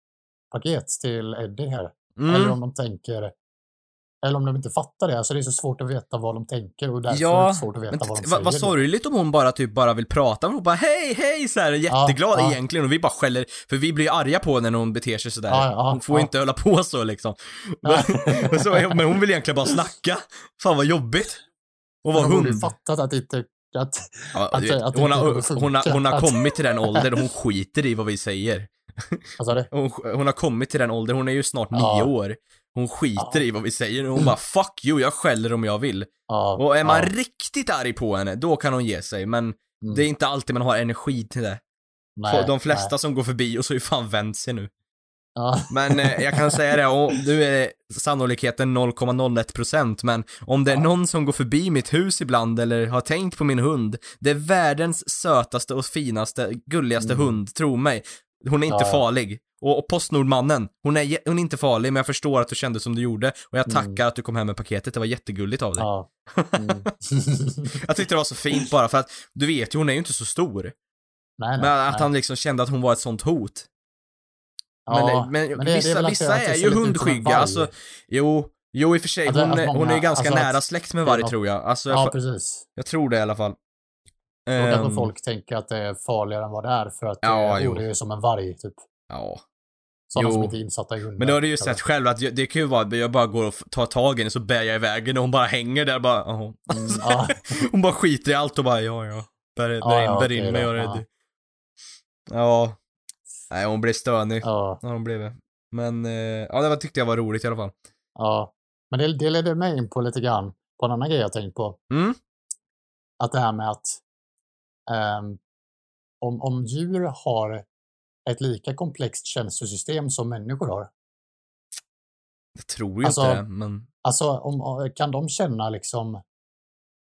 paket till Eddie här. Eller Mm. om de tänker, eller om de inte fattar det. Alltså det är så svårt att veta vad de tänker och därför är Ja, det svårt att veta vad de säger. vad, sorgligt om hon bara typ bara vill prata med hon bara hej, hej så här, jätteglad ja. egentligen och vi bara skäller, för vi blir arga på henne när hon beter sig sådär. Ja, ja, hon får ja. inte hålla på så liksom. Ja. Men, så, men hon vill egentligen bara snacka. Fan vad jobbigt. Och vara de borde ju hund. fattat att inte, att, Ja, att vet, att hon, har, hon, har, hon har kommit till den åldern och hon skiter i vad vi säger. Alltså det, Hon, hon har kommit till den åldern, hon är ju snart Ja. nio år. Hon skiter Ja. i vad vi säger och hon bara 'fuck you, jag skäller om jag vill' ja, Och är man riktigt arg på henne, då kan hon ge sig, men mm, det är inte alltid man har energi till det. nej, De flesta nej. som går förbi och så är fan vänt sig nu. Ja, Men eh, jag kan säga det, och nu är sannolikheten 0,01% men om det är någon som går förbi mitt hus ibland eller har tänkt på min hund, det är världens sötaste och finaste, gulligaste Mm. hund, tro mig. Hon är inte Ja, farlig. Och, och Postnordmannen, hon är, hon är inte farlig men jag förstår att du kände som du gjorde och jag tackar Mm. att du kom hem med paketet, det var jättegulligt av dig. ja. Mm. Jag tyckte det var så fint bara för att, du vet ju, hon är ju inte så stor. nej, nej, Men att nej. han liksom kände att hon var ett sånt hot. Ja, men men, men det- det är vissa, vissa är ju hundskygga, alltså, jo, jo i och för sig, det- hon, är- hon många- är ganska alltså nära släkt med varg tror jag. Alltså, Ja, jag, precis. jag tror det i alla fall. Då kanske Ehm, folk tänker att det är farligare än vad det är för att Ja, det, jo. oh, det är som en varg, typ. Ja. Sådana som Jo. inte är insatta i hundar. Men då har du ju sett själv att det kan ju vara, att jag bara går och tar tag i henne så bär jag iväg henne och hon bara hänger där bara, jaha. Mm, ja, Hon bara skiter i allt och bara, ja ja. Bär, bär Ja, in, ja, bär in mig och ja. Ja. Nej, hon blev stönig. ja, Ja, hon blev det. Men, eh, ja det var, tyckte jag var roligt i alla fall. ja. Men det, det ledde mig in på lite grann på en annan grej jag tänkt på. Mm. Att det här med att om, om djur har ett lika komplext känslosystem som människor har. Jag tror ju Alltså, inte men. Alltså, om, kan de känna liksom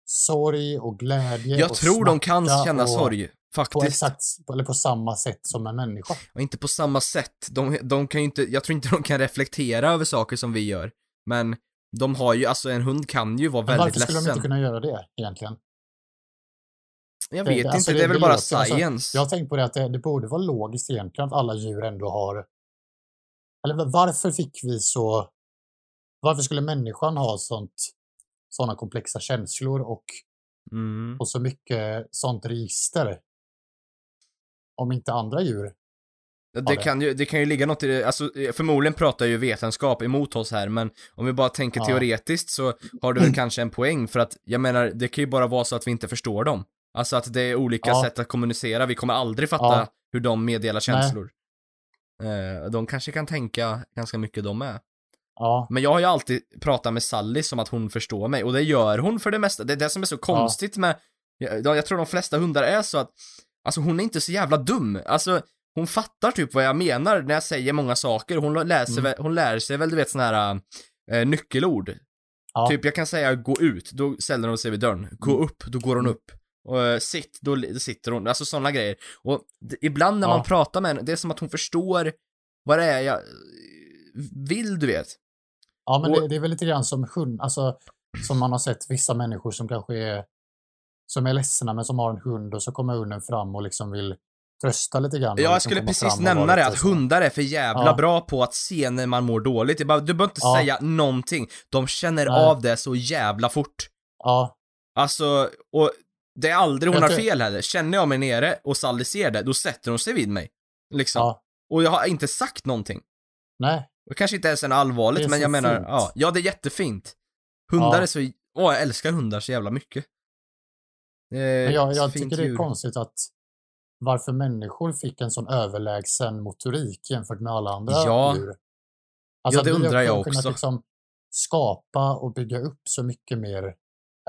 sorg och glädje Jag och tror de kan känna och sorg. På, Faktiskt. exakt, eller på samma sätt som en människa. Och inte på samma sätt. De, de kan ju inte, jag tror inte de kan reflektera över saker som vi gör. Men de har ju, alltså en hund kan ju vara Men väldigt varför skulle de ledsen. inte kunna göra det egentligen? Jag Det- vet alltså, inte, det- det är väl det bara låter- alltså, science. Jag har tänkt på det att det, det borde vara logiskt egentligen att alla djur ändå har... Eller va- varför fick vi så... Varför skulle människan ha sånt, såna komplexa känslor och, Mm. och så mycket sånt register? Om inte andra djur. Det, det. kan ju, det kan ju ligga något i det, alltså eh, förmodligen pratar ju vetenskap emot oss här, men om vi bara tänker Ja. teoretiskt så har du väl kanske en poäng för att, jag menar, det kan ju bara vara så att vi inte förstår dem. Alltså att det är olika Ja. sätt att kommunicera, vi kommer aldrig fatta Ja. hur de meddelar känslor. Eh, de kanske kan tänka ganska mycket de med. Ja, Men jag har ju alltid pratat med Sally som att hon förstår mig, och det gör hon för det mesta. Det är det som är så konstigt med, jag, jag tror de flesta hundar är så att Alltså hon är inte så jävla dum. Alltså, hon fattar typ vad jag menar när jag säger många saker. Hon läser Mm. hon lär sig väl du vet såna här äh, nyckelord. Ja. Typ jag kan säga gå ut, då ställer hon sig vid dörren. Gå Mm. upp, då går hon upp. Och eh, sitt, då, då sitter hon. Alltså sådana grejer. Och ibland när Ja. man pratar med henne, det är som att hon förstår vad det är jag vill, du vet. Ja, men Och- det, det är väl lite grann som hund, alltså som man har sett vissa människor som kanske är som är ledsna men som har en hund och så kommer hunden fram och liksom vill trösta lite grann. Ja, jag liksom skulle precis nämna det, att så. hundar är för jävla Ja. bra på att se när man mår dåligt. Du behöver inte Ja. säga någonting. De känner Nej. av det så jävla fort. Ja, Alltså, och det är aldrig hon Jag har fel heller. Känner jag mig nere och Sally ser det, då sätter hon sig vid mig. Liksom. ja, Och jag har inte sagt någonting. nej, Och kanske inte ens är allvarligt, men jag menar, fint. ja, ja, det är jättefint. Hundar Ja. är så, åh, jag älskar hundar så jävla mycket. Men jag, jag tycker det är djur. konstigt att varför människor fick en sån överlägsen motorik jämfört med alla andra Ja. djur. Ja, att det undrar jag också. Liksom skapa och bygga upp så mycket mer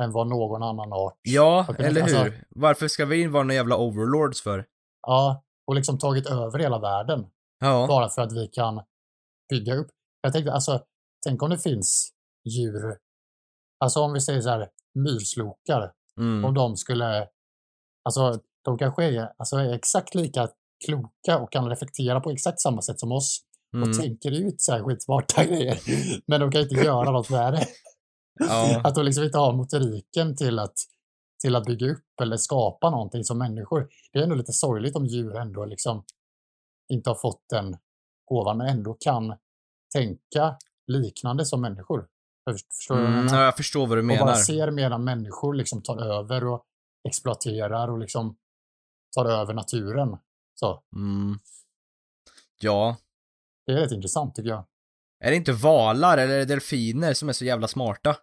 än vad någon annan art Ja, kunna- eller alltså- hur? Varför ska vi vara några jävla overlords för? Ja, och liksom tagit över hela världen. Ja. bara för att vi kan bygga upp. Jag tänkte, alltså, tänk om det finns djur, alltså om vi säger så här, myrslokar, Mm. om de skulle, alltså de kanske är, alltså, är exakt lika kloka och kan reflektera på exakt samma sätt som oss och Mm. tänker ut så här skitsmarta grejer, men de kan inte göra något med det. Ja. Att de liksom inte har motoriken till att, till att bygga upp eller skapa någonting som människor. Det är ändå lite sorgligt om djur ändå liksom inte har fått den gåvan, men ändå kan tänka liknande som människor. Jag först- Förstår jag Mm, menar? ja, jag förstår vad du Och bara menar. ser medan människor liksom tar över och exploaterar och liksom tar över naturen. Så Mm. Ja. det är rätt intressant tycker jag. Är det inte valar eller är det delfiner som är så jävla smarta?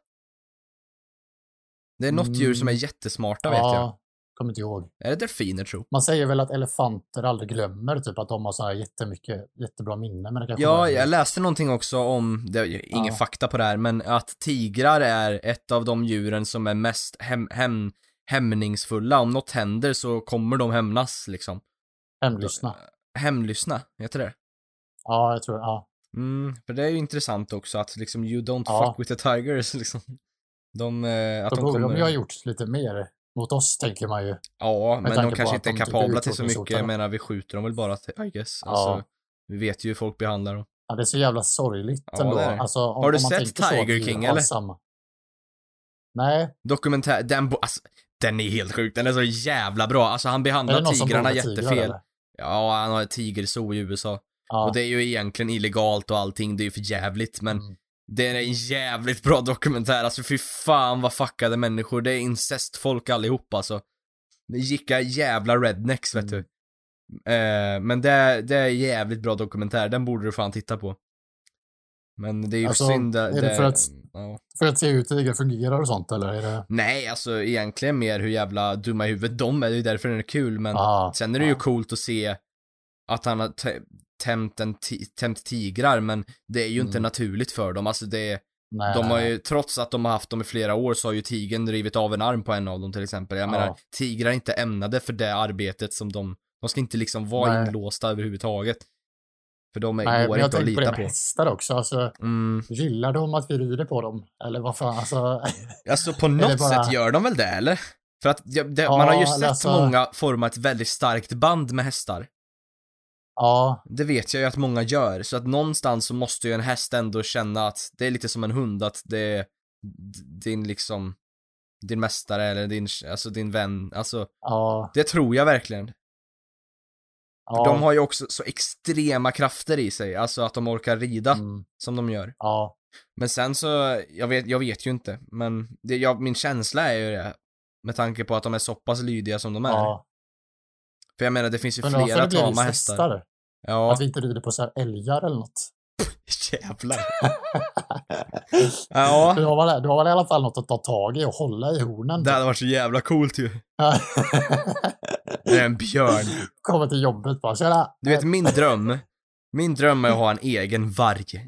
Det är något djur som är Mm. jättesmarta vet jag. kommer inte ihåg. Är det delfiner tro? Man säger väl att elefanter aldrig glömmer, typ att de har så här jättemycket, jättebra minne. Men det Ja, jag läste någonting också om, det är ingen Ja. fakta på det här, men att tigrar är ett av de djuren som är mest hem, hem, hämningsfulla. Om något händer så kommer de hämnas liksom. Hemlyssna. Hemlyssna, heter det? Ja, jag tror ja. Mm, för det är ju intressant också att liksom you don't Ja. fuck with the tigers liksom. De, eh, att Då de borde kommer... de ju ha gjort lite mer mot oss, tänker man ju. Ja, men de kanske inte är typ kapabla till så mycket. Jag menar, vi skjuter dem väl bara till, I guess. Ja. Alltså, vi vet ju hur folk behandlar dem. Ja, det är så jävla sorgligt Ja, ändå. Alltså, om, Har du sett så Tiger djur King, eller? Samma. Nej, Dokumentär, den, alltså, den är helt sjuk. Den är så jävla bra. Alltså han behandlar tigrarna tigrar, jättefel. eller? Ja, han har ett tigerzoo i USA. Ja. Och det är ju egentligen illegalt och allting, det är ju för jävligt men Mm. det är en jävligt bra dokumentär, alltså fy fan vad fuckade människor, det är incestfolk allihop alltså. Det Gicka jävla rednecks vet Mm. du. Eh, men det, är- det är en jävligt bra dokumentär, den borde du fan titta på. Men det är ju Alltså, synd det, är det för att- ja. För att se hur tigrar fungerar och sånt, eller? Är det... Nej, alltså egentligen mer hur jävla dumma i huvudet de är, det är ju därför den är kul men Ja, Sen är det ju ja. coolt att se att han har tä- tämt, en tämt tigrar, men det är ju inte Mm. naturligt för dem. Alltså det, Nej, de har ju, trots att de har haft dem i flera år så har ju tigern drivit av en arm på en av dem till exempel. Jag Ja. menar, tigrar är inte ämnade för det arbetet som de, de ska inte liksom vara Nej. inlåsta överhuvudtaget. För de är, Nej, går jag inte att tänkte på det lita med på. hästar också. Alltså, Mm. gillar de att vi rider på dem? Eller vad fan, alltså. Alltså på det något bara- sätt gör de väl det, eller? För att ja, det, Ja, man har ju sett alltså- många forma ett väldigt starkt band med hästar. Ja, Det vet jag ju att många gör, så att någonstans så måste ju en häst ändå känna att det är lite som en hund, att det är din liksom, din mästare eller din, alltså din vän, alltså ja, det tror jag verkligen. ja. De har ju också så extrema krafter i sig, alltså att de orkar rida Mm, som de gör. ja, Men sen så, jag vet, jag vet ju inte, men det, jag, min känsla är ju det, med tanke på att de är så pass lydiga som de är. ja. För jag menar, det finns ju Men varför flera tama hästar. hästar? Ja, Att vi inte rider på så här älgar eller något. jävlar. Ja. Du har, väl, du har väl i alla fall något att ta tag i och hålla i hornen? typ. Det hade varit så jävla coolt ju. Det är en björn. Kommer till jobbet bara, tjena! Du vet min dröm, min dröm är att ha en egen varg.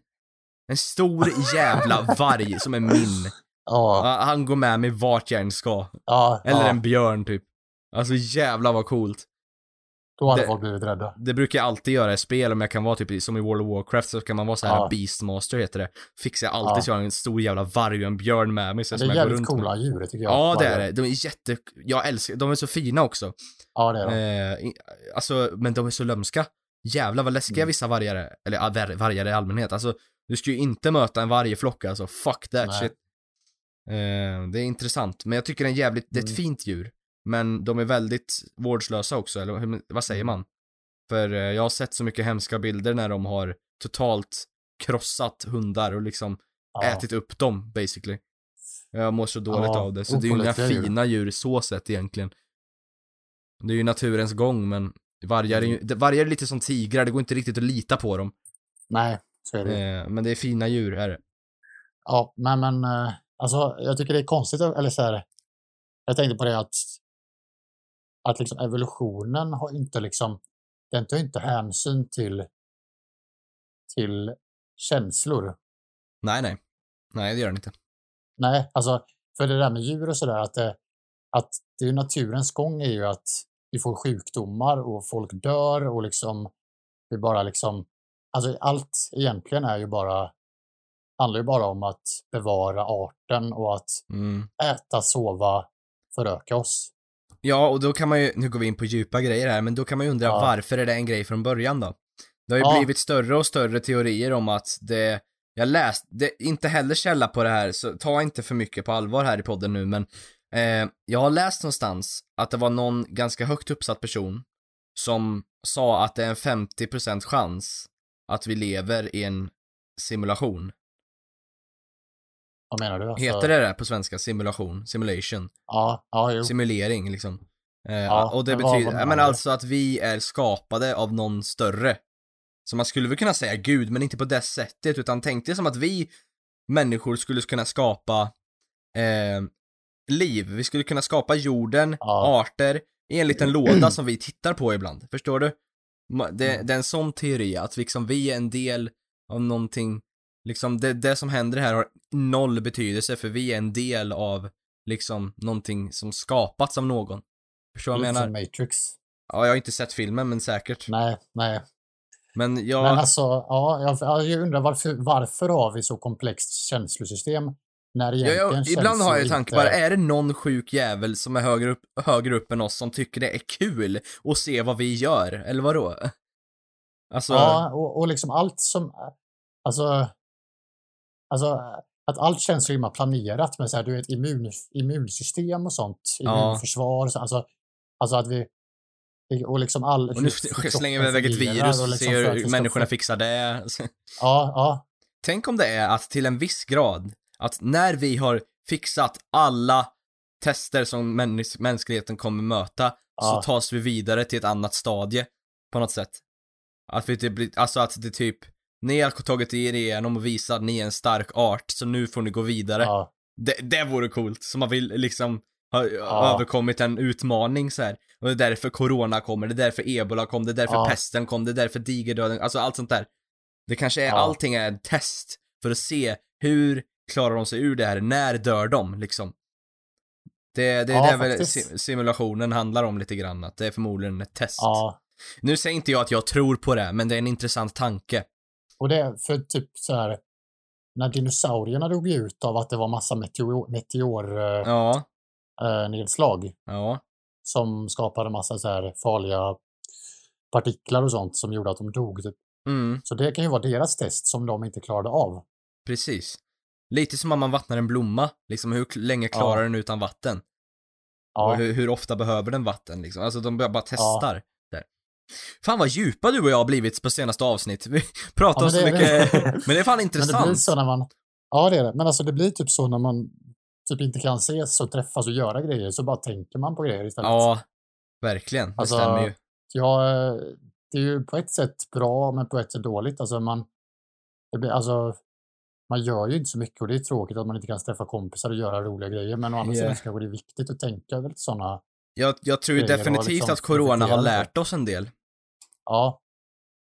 En stor jävla varg som är min. Ja, Han går med mig vart jag än ska. ja, Eller ja. en björn typ. Alltså jävla vad coolt. Då hade Det- folk blivit rädda. Det brukar jag alltid göra i spel, om jag kan vara typ som i World of Warcraft så kan man vara så här Ja. Beastmaster heter det. Fixar jag alltid Ja. så jag har en stor jävla varg och en björn med mig. Så det är jävligt runt med. coola djur tycker jag. Ja, det är det. De är jätte... Jag älskar... De är så fina också. Ja, det är de. Eh, alltså, men de är så lömska. Jävlar vad läskiga Mm. vissa vargar är. Eller var- vargar i allmänhet. Alltså, du ska ju inte möta en vargflock alltså. Fuck that Nej. shit. Eh, det är intressant. Men jag tycker det är jävligt... Det är ett Mm. fint djur. Men de är väldigt vårdslösa också, eller hur- vad säger Mm. man? För eh, jag har sett så mycket hemska bilder när de har totalt krossat hundar och liksom Ja. ätit upp dem, basically. Jag mår så dåligt Ja, av det, så det är ju inga fina djur så sett egentligen. Det är ju naturens gång, men vargar är ju, det- vargar är lite som tigrar, det går inte riktigt att lita på dem. Nej, så är det. Eh, men det är fina djur, är det. Ja, men, men eh, alltså, jag tycker det är konstigt, eller så här, jag tänkte på det att, att liksom evolutionen har inte liksom, den tar inte hänsyn till, till känslor. Nej, nej. Nej, det gör den inte. Nej, alltså, för det där med djur och sådär, att, det, att det är naturens gång är ju att vi får sjukdomar och folk dör och liksom, är bara liksom, alltså allt egentligen är ju bara, handlar ju bara om att bevara arten och att Mm. äta, sova, föröka oss. Ja, och då kan man ju, nu går vi in på djupa grejer här, men då kan man ju undra Ja. varför är det en grej från början då? Det har ju Ja. blivit större och större teorier om att det, jag läst, det inte heller källa på det här, så ta inte för mycket på allvar här i podden nu, men eh, jag har läst någonstans att det var någon ganska högt uppsatt person som sa att det är en 50% chans att vi lever i en simulation. Vad menar du? Alltså, Heter det det på svenska? Simulation? Simulation? Ja, ja, jo. simulering liksom. Eh, Ja, och det vad- betyder, vad ja, men alltså att vi är skapade av någon större. Så man skulle väl kunna säga Gud, men inte på det sättet, utan tänk dig som att vi människor skulle kunna skapa eh, liv. Vi skulle kunna skapa jorden, Ja. arter, i en liten låda som vi tittar på ibland. Förstår du? Det, Mm. det är en sån teori, att liksom vi är en del av någonting, liksom det, det som händer här har noll betydelse för vi är en del av liksom någonting som skapats av någon. Förstår du vad jag menar? Matrix. Ja, jag har inte sett filmen, men säkert. Nej, nej. Men jag... Men alltså, ja, jag, jag undrar varför, varför har vi så komplext känslosystem? När Ja, egentligen ja, känns ibland har ju jag tanke inte- bara, är det någon sjuk jävel som är högre upp, högre upp än oss som tycker det är kul att se vad vi gör, eller vadå? Alltså, Ja, och, och liksom allt som... Alltså, alltså att allt känns så himla planerat med så här, du vet, immun, immunsystem och sånt. Ja. Immunförsvar. så- Alltså, alltså att vi... Och liksom all... och nu slänger vi iväg ett virus och liksom ser hur människorna fixar det. Ja, ja. Tänk om det är att till en viss grad, att när vi har fixat alla tester som mäns- mänskligheten kommer möta, så Ja. tas vi vidare till ett annat stadie, på något sätt. Att vi typ, alltså att det typ, ni har tagit er igenom och visat att ni är en stark art, så nu får ni gå vidare. ja. Det, det vore coolt, som man vill liksom ha Ja. överkommit en utmaning så här. Och det är därför corona kommer, det är därför ebola kom, det är därför Ja. pesten kom, det är därför digerdöden, alltså allt sånt där. Det kanske är, Ja. allting är en test för att se hur klarar de sig ur det här, när dör de liksom. Det, det är Ja, det väl faktiskt. si- simulationen handlar om lite grann, att det är förmodligen ett test. Nu säger inte jag att jag tror på det, men det är en intressant tanke. Och det är för typ så här... När dinosaurierna dog ut av att det var massa meteor, meteor eh, Ja, eh, nedslag ja, som skapade massa så här farliga partiklar och sånt som gjorde att de dog. Typ. mm, Så det kan ju vara deras test som de inte klarade av. precis. Lite som om man vattnar en blomma, liksom hur länge klarar Ja. den utan vatten? Och Ja, hur, hur ofta behöver den vatten liksom? Alltså de bara bara testar. Fan vad djupa du och jag har blivit på senaste avsnitt. Vi pratar Ja, så mycket, det. men det är fan men det intressant. blir så när man... Ja, det är det. Men alltså det blir typ så när man typ inte kan ses och träffas och göra grejer så bara tänker man på grejer istället. Ja, verkligen. Det Alltså, stämmer ju. Ja, det är ju på ett sätt bra men på ett sätt dåligt. Alltså man, det blir, alltså, man gör ju inte så mycket och det är tråkigt att man inte kan träffa kompisar och göra roliga grejer. Men å andra Ja. sidan kanske det är viktigt att tänka över lite sådana. Jag, jag tror ju definitivt liksom att corona har lärt oss en del. Ja,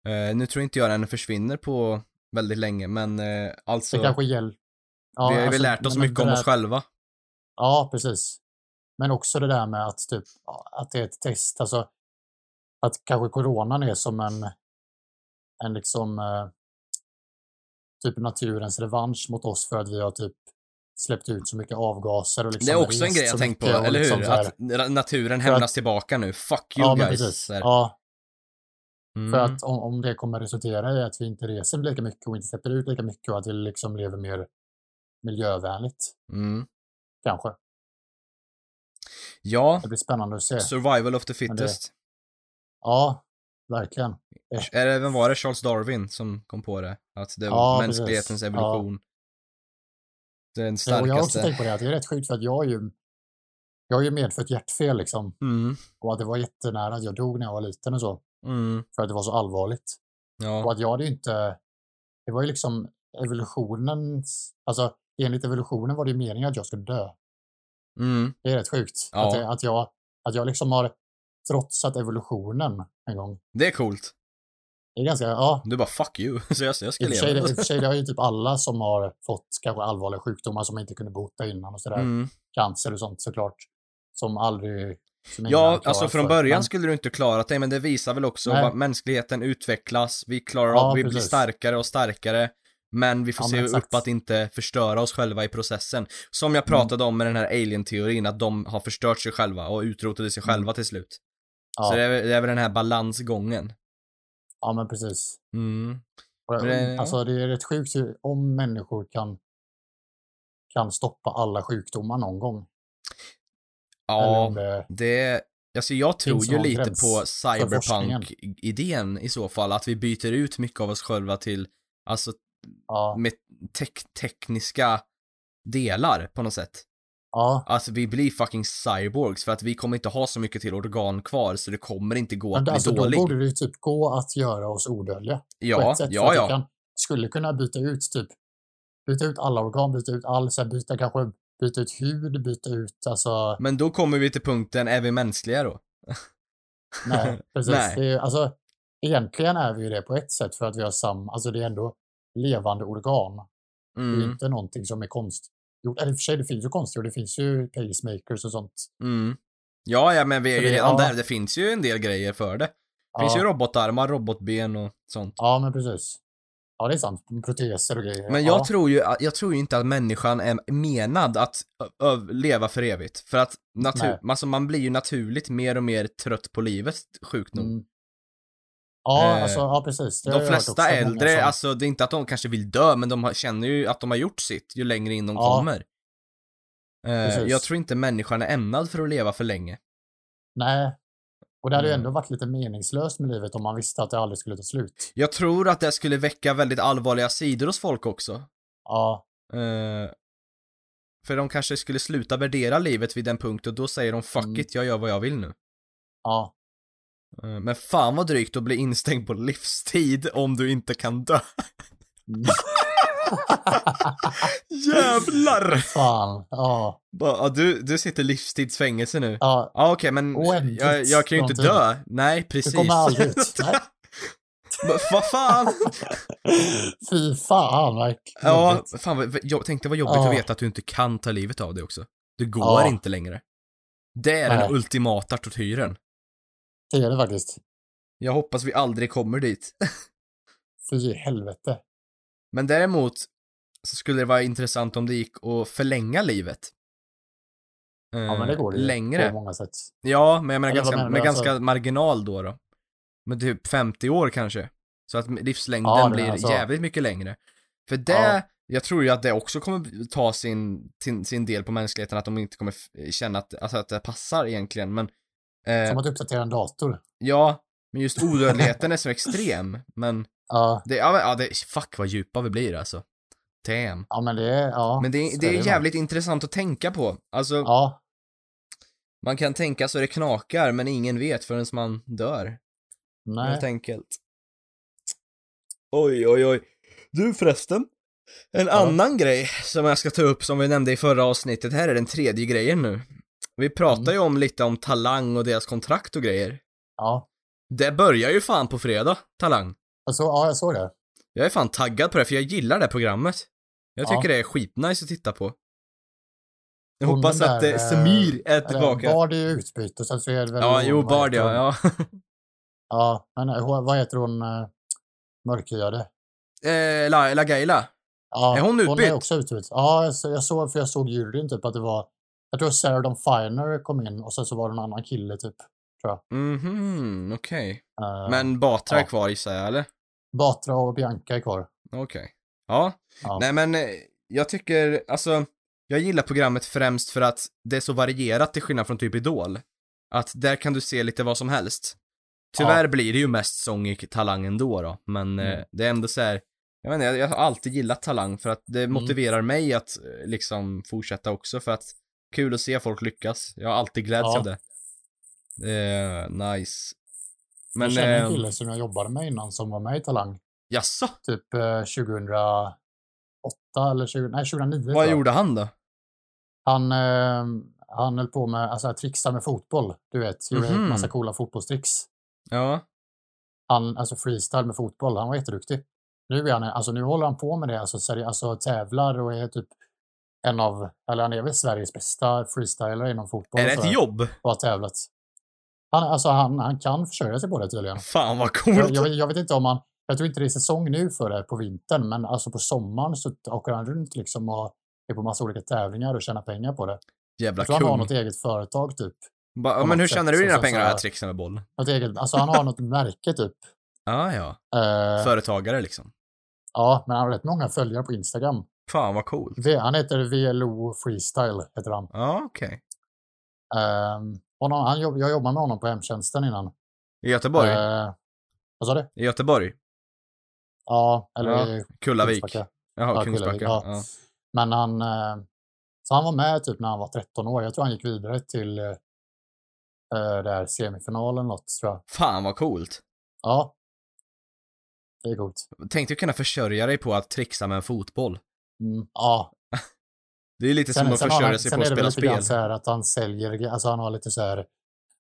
Eh, nu tror inte jag den försvinner på väldigt länge, men eh, alltså, det kanske hjälper. Ja, vi har ju alltså, lärt oss mycket om där- oss själva. Ja, precis. Men också det där med att, typ, att det är ett test. Alltså, att kanske coronan är som en, en liksom eh, typ naturens revansch mot oss för att vi har typ släppt ut så mycket avgaser och liksom Det är också en grej jag tänkt på, eller liksom hur? så här- Att na- naturen För att- hämnas tillbaka nu. Fuck you ja, guys. precis. Ja, Mm. för att om, om det kommer resultera i att vi inte reser lika mycket och inte släpper ut lika mycket och att vi liksom lever mer miljövänligt, Mm. kanske. Ja, Det blir spännande att se. survival of the det- fittest. Ja, verkligen. Är det, vem var det? Charles Darwin som kom på det? Att det var Ja, mänsklighetens precis. evolution. Den Ja, och jag har också starkaste. tänkt på det, att det är rätt sjukt för att jag är ju jag har ju medfött hjärtfel liksom. Mm, Och att det var jättenära att jag dog när jag var liten och så. mm, För att det var så allvarligt. Och ja. att jag hade ju inte... Det var ju liksom evolutionens... Alltså enligt evolutionen var det ju meningen att jag skulle dö. Mm, Det är rätt sjukt. Ja. Att, det, att, jag, att jag liksom har trotsat evolutionen en gång. det är coolt. Det är ganska... Ja, Du bara fuck you, så jag, jag ska leva. det, i och för sig det har ju typ alla som har fått kanske allvarliga sjukdomar som man inte kunde bota innan och sådär. Mm. Cancer och sånt såklart. Som aldrig... Som Ja, alltså från början Men- skulle du inte klarat det, men det visar väl också Nej. vad mänskligheten utvecklas, vi klarar Ja, av, vi blir precis. starkare och starkare, men vi får Ja, se men upp exakt. att inte förstöra oss själva i processen. Som jag Mm. pratade om med den här alien-teorin, att de har förstört sig själva och utrotade sig Mm. själva till slut. Ja, Så det är, det är väl den här balansgången. Ja, men precis. Mm. Men det- Alltså det är rätt sjukt om människor kan, kan stoppa alla sjukdomar någon gång. Ja, det, det, alltså jag tror ju lite på cyberpunk-idén i så fall, att vi byter ut mycket av oss själva till, alltså ja, med tek- tekniska delar på något sätt. Ja. Alltså vi blir fucking cyborgs för att vi kommer inte ha så mycket till organ kvar så det kommer inte gå att Men bli alltså, då dålig. borde det ju typ gå att göra oss odödliga. på Ja, ett sätt. ja, ja. Kan, skulle kunna byta ut typ byta ut alla organ, byta ut all, så här, byta kanske byta ut hud, byta ut alltså Men då kommer vi till punkten, är vi mänskliga då? nej, precis. Nej. Det är, alltså, egentligen är vi ju det på ett sätt för att vi har samma, alltså det är ändå levande organ. Det är Mm, inte någonting som är konstgjort. Eller i och för sig, det finns ju konstgjort. Det finns ju pacemakers och sånt. mm. Ja, ja, men vi är ju det- redan ja. där. Det finns ju en del grejer för det. Det finns ju Ja, robotarmar, robotben och sånt. ja, men precis. Ja, det är sant. Proteser och grejer. Men jag ja. tror ju, jag tror ju inte att människan är menad att leva för evigt. För att natur, Nej. alltså man blir ju naturligt mer och mer trött på livet, sjukt nog. Mm. Ja, Eh, alltså, ja, precis. De flesta äldre, som- alltså det är inte att de kanske vill dö, men de känner ju att de har gjort sitt ju längre in de Ja. kommer. Eh, jag tror inte människan är ämnad för att leva för länge. Nej. Och det hade ju Mm. ändå varit lite meningslöst med livet om man visste att det aldrig skulle ta slut. Jag tror att det skulle väcka väldigt allvarliga sidor hos folk också. Ja, Eh, för de kanske skulle sluta värdera livet vid den punkt och då säger de fuck Mm. it, jag gör vad jag vill nu. ja. Eh, Men fan vad drygt att bli instängd på livstid om du inte kan dö. Jävlar! Fan, ja. Bara, du, du sitter livstidsfängelse nu. ja. Ja okej men Oändligt jag, jag kan ju inte tid. dö. Nej Du precis. kommer aldrig ut. Nej. Men Vad fan? Fy fan, verkligen. Ja, fan vad, jag tänkte vad jobbigt Ja. att veta att du inte kan ta livet av dig också. Det går Ja. inte längre. Det är Nej. den ultimata tortyren. Det är det faktiskt. Jag hoppas vi aldrig kommer dit. Fy helvete. Men däremot så skulle det vara intressant om det gick att förlänga livet. Ja, men det Eh, går det Längre. på många sätt. Ja, men jag menar Eller ganska, med Alltså- ganska marginal då då. Med typ 50 år kanske. Så att livslängden Ja, blir alltså- jävligt mycket längre. För det, Ja. jag tror ju att det också kommer ta sin, sin, sin del på mänskligheten, att de inte kommer känna att, alltså att det passar egentligen, men eh, Som att uppdatera en dator. ja, men just odödligheten är så extrem, men Ja, det, ja, men- ja det, fuck vad djupa vi blir alltså. Damn. ja men det är, ja. Men det, det är jävligt intressant att tänka på. Alltså, Ja, man kan tänka så det knakar, men ingen vet förrän man dör. nej. Helt enkelt. Oj, oj, oj. Du förresten. En Ja. annan grej som jag ska ta upp som vi nämnde i förra avsnittet, här är den tredje grejen nu. Vi pratar Mm. ju om lite om Talang och deras kontrakt och grejer. Ja, Det börjar ju fan på fredag, Talang. jag ja, jag såg det. Jag är fan taggad på det, för jag gillar det programmet. Jag Ja. tycker det är skitnice att titta på. Jag Hon hoppas den att där, eh, eh, Samir är tillbaka. Bard är ju utbyte, så är det väl... Ja, hon, jo, Bard ja, hon? ja. Ja, men eh, hon- vad heter hon eh, mörkhyade? Eh, La, La Gaila. Ja, Är hon Hon utbytt? är också utbytt. Ja, jag såg, för jag såg juryn typ att det var, jag tror Sarah Dawn Finer kom in och sen så var det en annan kille typ. Mhm, okej. Eh, Men Batra är ja. kvar gissar jag, eller? Batra och Bianca är kvar. Okej. Ja. Ja. Nej men, eh, jag tycker, alltså, jag gillar programmet främst för att det är så varierat till skillnad från typ Idol. Att där kan du se lite vad som helst. Tyvärr blir det ju mest sång i Talang ändå då, men eh, Mm. det är ändå så här. jag vet inte, jag, jag har alltid gillat Talang för att det motiverar mig att liksom fortsätta också för att kul att se folk lyckas. Jag har alltid glädts Ja. av det. Eh, nice. Men, jag känner en eh, kille som jag jobbade med innan som var med i Talang. jaså? Typ eh, 2008 eller 20, nej, 2009 tror Vad gjorde han då? Han, eh, han höll på med, alltså trixa med fotboll. Du vet, gjorde Mhm. en massa coola fotbollstricks. Ja. Han, alltså freestyle med fotboll, han var jätteduktig. Nu, är han, alltså, nu håller han på med det, alltså, seri- alltså tävlar och är typ en av, eller han är väl Sveriges bästa freestyler inom fotboll. Är det ett jobb? Och har tävlat. Han, alltså, han, han kan försörja sig på det tydligen. Fan vad Jag, coolt. jag, vet- jag vet inte om han, jag tror inte det är säsong nu för det på vintern, men alltså på sommaren så åker han runt liksom och är på massa olika tävlingar och tjänar pengar på det. Jävla Jag tror han har något eget företag typ. Ba, men hur tjänar du dina pengar jag trixar med boll? Något eget, alltså han har något märke typ. Ah, ja, Eh, Företagare liksom. ja, men han har rätt många följare på Instagram. Fan vad coolt. V- Han heter VLO Freestyle, heter han. Ja, okej. Um, honom, han jag jobbade med honom på hemtjänsten innan. I Göteborg? Eh, vad sa du? I Göteborg? Ja, eller Ja, Kullavik? Jaha, Ja, Kungsbacka. Ja. ja. Men han, eh, så han var med typ när han var 13 år. Jag tror han gick vidare till eh, eh, där semifinalen något tror jag. Fan vad coolt. Ja. Det är coolt. Tänk dig kunna försörja dig på att trixa med en fotboll. Mm, ja. Det är lite som att försörja han, sig sen på är att det väl spela lite grann spel. så här att han säljer, alltså han har lite så här,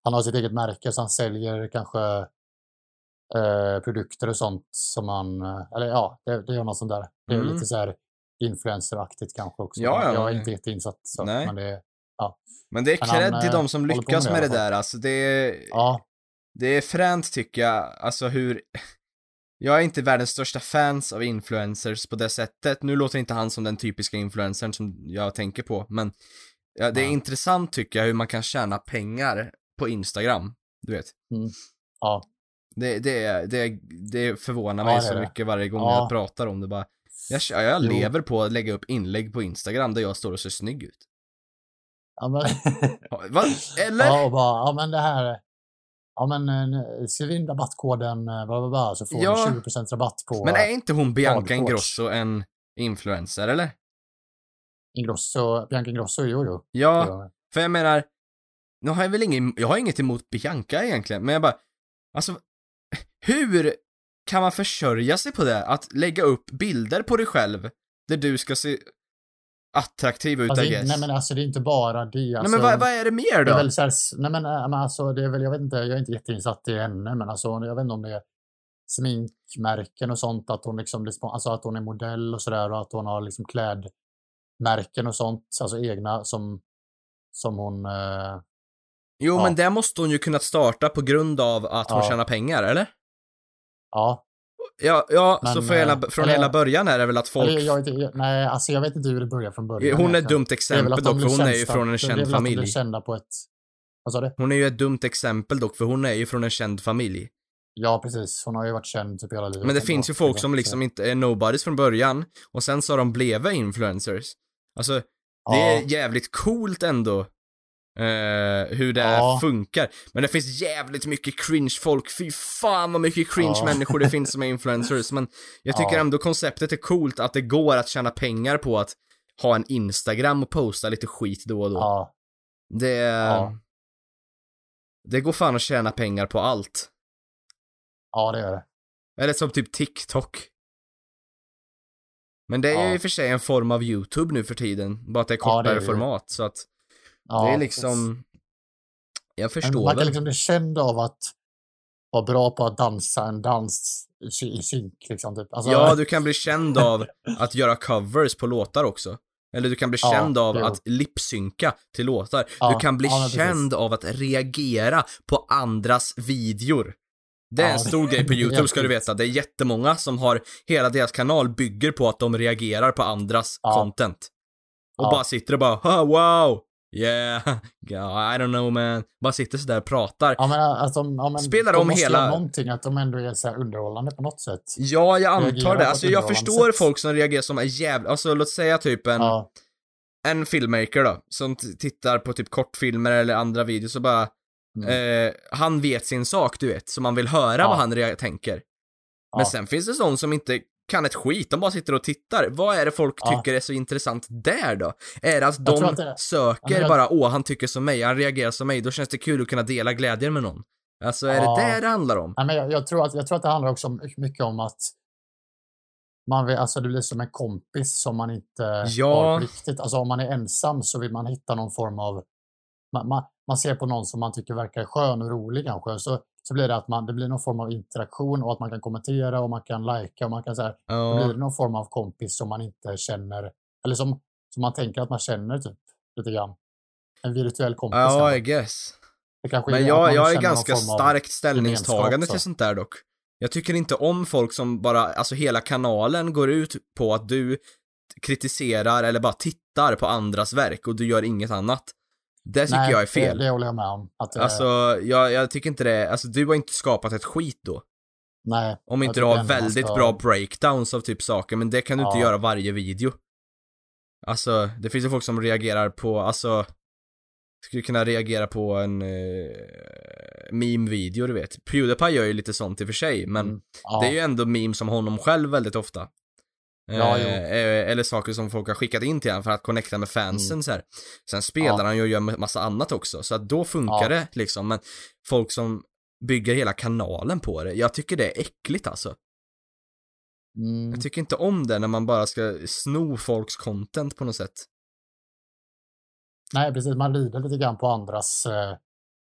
han har sitt eget märke så han säljer kanske eh, produkter och sånt som han, eh, eller ja, det, det är något sånt där. Det är Mm. lite så här influenceraktigt kanske också. Ja, ja, jag är inte jätteinsatt så, Nej. men det är, Men det är cred till eh, de som håller på lyckas med med det det där alltså. Det är, ja, det är fränt tycker jag, alltså hur... Jag är inte världens största fans av influencers på det sättet. Nu låter inte han som den typiska influencern som jag tänker på, men ja, det är Ja. intressant tycker jag hur man kan tjäna pengar på Instagram. Du vet. ja, Det, det, det, det förvånar Ja, mig det är så det. mycket varje gång Ja. jag pratar om det bara. Jag, jag Jo. lever på att lägga upp inlägg på Instagram där jag står och ser snygg ut. ja, men, Ja, Va? Eller? ja, bara, ja men det här, ja men eh, skriv in rabattkoden, eh, bla bla bla, så får Ja. du 20% rabatt på Men är inte hon Bianca. Ingrosso en influencer, eller? Ingrosso, Bianca Ingrosso, jo jo. Ja, Ja. för jag menar, nu har jag väl ingen, jag har inget emot Bianca egentligen, men jag bara, alltså, hur kan man försörja sig på det? Att lägga upp bilder på dig själv, där du ska se attraktiv ut, Alltså, I det, guess. nej men alltså det är inte bara det. Nej Alltså, men vad, vad är det mer det då? är väl så här, nej men, äh, men alltså det är väl, jag vet inte, jag är inte jätteinsatt i henne, men alltså jag vet inte om det är sminkmärken och sånt, att hon liksom, blir alltså att hon är modell och sådär och att hon har liksom klädmärken och sånt, alltså egna som, som hon, eh, Jo, ja. men det måste hon ju kunnat starta på grund av att hon Ja. tjänar pengar, eller? ja. Ja, ja Men, så för hela, eh, från eller- hela början är det väl att folk... Eller, jag inte- nej, alltså jag vet inte hur det börjar från början. hon är ett dumt är exempel dock, för hon är ju från en är känd familj. kända på ett, vad sa du? Hon är ju ett dumt exempel dock, för hon är ju från en känd familj. Ja, precis. Hon har ju varit känd typ hela livet. Men det finns ju folk som liksom inte är nobodies från början, och sen så har de blivit influencers. Alltså, det Ja. är jävligt coolt ändå. Eh, hur det Ja. funkar. Men det finns jävligt mycket cringe folk. Fy fan vad mycket cringe Ja. människor det finns som är influencers. Men jag tycker Ja. ändå konceptet är coolt att det går att tjäna pengar på att ha en Instagram och posta lite skit då och då. Ja, Det... Det går fan att tjäna pengar på allt. ja, det gör det. Eller som typ TikTok. Men det är ju i och för sig en form av YouTube nu för tiden. Bara att det är det är kortare det ju. format, så att Ja, det är liksom... Jag förstår Man kan liksom bli känd av att vara bra på att dansa en dans i, sy- i synk. Liksom, typ. alltså, Ja, du kan bli känd av att göra covers på låtar också. Eller du kan bli Ja, känd av att lipsynka till låtar. Ja, du kan bli ja, känd av att reagera på andras videor. Det är en stor grej på YouTube ska du veta. Det är jättemånga som har, hela deras kanal bygger på att de reagerar på andras content. Och bara sitter och bara "Ha, wow, yeah, yeah, I don't know man. Bara sitter sådär och pratar. Ja, men, alltså, ja, men Spelar de om måste hela- någonting, att de ändå är så här underhållande på något sätt. Ja, jag antar Reagerar det. Alltså jag förstår sätt. folk som reagerar som är jävla, alltså låt säga typ en, Ja, en filmmaker då, som tittar på typ kortfilmer eller andra videos och bara, mm. eh, han vet sin sak du vet, så man vill höra Ja. vad han tänker. Men sen finns det sån som inte kan ett skit, de bara sitter och tittar. Vad är det folk Ja. tycker är så intressant där då? Är det att Jag de att det- söker Ja, jag- bara, åh han tycker som mig, han reagerar som mig, då känns det kul att kunna dela glädjen med någon. Alltså är Ja. det det det handlar om? Nej, men jag, jag, tror att, jag tror att det handlar också mycket om att man vill, alltså det blir som en kompis som man inte Ja. har riktigt. Alltså om man är ensam så vill man hitta någon form av... Man, man, man ser på någon som man tycker verkar skön och rolig kanske. Så, så blir det att man, det blir någon form av interaktion och att man kan kommentera och man kan likea och man kan så här, Då blir det någon form av kompis som man inte känner, eller som, som man tänker att man känner typ, lite grann. En virtuell kompis. ja. I guess. Men jag, jag är ganska starkt ställningstagande till så. sånt där dock. Jag tycker inte om folk som bara, alltså hela kanalen går ut på att du kritiserar eller bara tittar på andras verk och du gör inget annat. Det tycker Nej, jag är fel. Det, det håller jag med om. Att, Alltså, jag, jag tycker inte det, alltså du har inte skapat ett skit då. nej, Om inte du har väldigt ska- bra breakdowns av typ saker, men det kan du inte Ja. göra varje video. Alltså, det finns ju folk som reagerar på, alltså, skulle kunna reagera på en eh, meme-video, du vet. Pewdiepie gör ju lite sånt i och för sig, men Mm, ja, det är ju ändå memes om honom själv väldigt ofta. Ja. Eh, eh, eller saker som folk har skickat in till honom för att connecta med fansen Mm. så här. Sen spelar Ja. han ju och gör massa annat också, så att då funkar Ja. det liksom, men folk som bygger hela kanalen på det, jag tycker det är äckligt alltså. mm, Jag tycker inte om det när man bara ska sno folks content på något sätt. nej, precis. Man lider lite grann på andras, eh,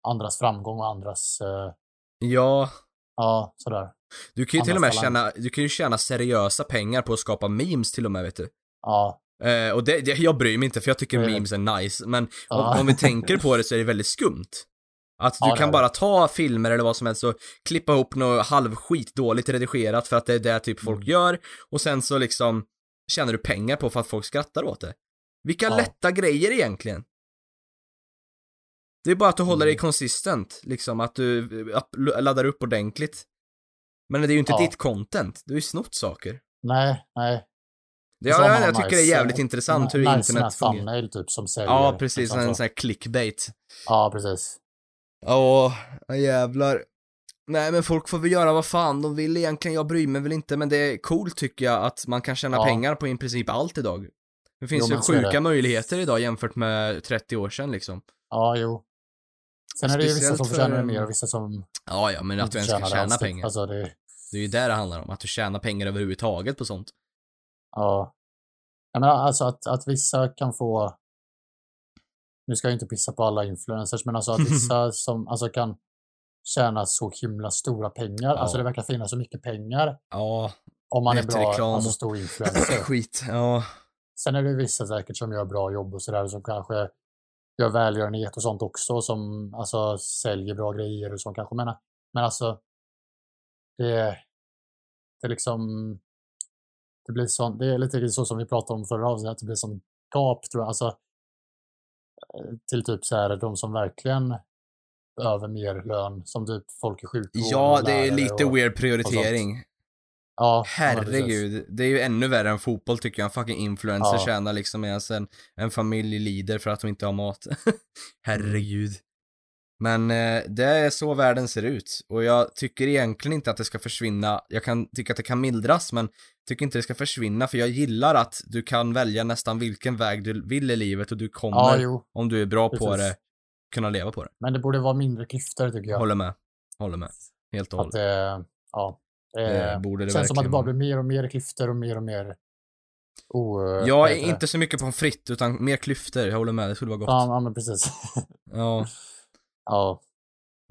andras framgång och andras, eh, Ja, ja, sådär. Du kan ju till och med tjäna, du kan ju tjäna seriösa pengar på att skapa memes till och med vet du. Ja, Eh, och det, det, jag bryr mig inte för jag tycker Nej. memes är nice, men Ja. om, om vi tänker på det så är det väldigt skumt. Att du Ja, kan bara ta filmer eller vad som helst och klippa ihop något halvskitdåligt redigerat för att det är det typ folk Mm. gör och sen så liksom tjänar du pengar på för att folk skrattar åt det. Vilka Ja. lätta grejer egentligen. Det är bara att du håller dig Mm. konsistent, liksom att du eh, laddar upp ordentligt. Men det är ju inte Ja. ditt content, du har ju snott saker. nej, nej. Det, ja, jag, jag tycker det är jävligt eh, intressant hur nice internet fungerar. thumbnail typ som säljer. Ja, precis, liksom en så. sån här clickbait. Ja, precis. Ja, jävlar. Nej men folk får väl göra vad fan de vill egentligen, jag bryr mig väl inte men det är coolt tycker jag att man kan tjäna Ja. pengar på i princip allt idag. Det finns Jo, ju det. sjuka möjligheter idag jämfört med 30 år sedan liksom. Ja, jo. Sen är det ju vissa som för- förtjänar det mer och vissa som Ja, ja, men att du ens det tjäna typ. pengar. Alltså det, Det är ju det det handlar om, att du tjänar pengar överhuvudtaget på sånt. ja. Jag menar, alltså att, att vissa kan få... Nu ska jag inte pissa på alla influencers, men alltså att vissa som alltså kan tjäna så himla stora pengar. Alltså Ja. det verkar finnas så mycket pengar Ja, om man är bra, reklam alltså stor influencer. skit. Ja, Sen är det vissa säkert som gör bra jobb och sådär som kanske gör välgörenhet och sånt också som alltså säljer bra grejer och sånt kanske. Men, men alltså det, det liksom det blir sån, det är lite så som vi pratade om förra avsnittet, att det blir sån gap tror jag. Alltså eh, till typ så här de som verkligen behöver mer lön som typ folk i sjukvården ja det är lite och, weird prioritering. Ja. Herregud, det är ju ännu värre än fotboll tycker jag. En fucking influencer Ja. tjänar liksom medan en, en familj lider för att de inte har mat. Herregud. Men eh, det är så världen ser ut. Och jag tycker egentligen inte att det ska försvinna. Jag kan tycka att det kan mildras, men tycker inte det ska försvinna för jag gillar att du kan välja nästan vilken väg du vill i livet och du kommer, Ja, om du är bra på Precis. det, kunna leva på det. Men det borde vara mindre klyftor tycker jag. Håller med. Håller med. Helt och Att hållet. det, ja, det, Det borde det känns som att det bara blir mer och mer klyftor och mer och mer o... Jag vad är heter det? inte så mycket på en fritt, utan mer klyftor. Jag håller med, det skulle vara gott. Ja, men precis. Ja. ja,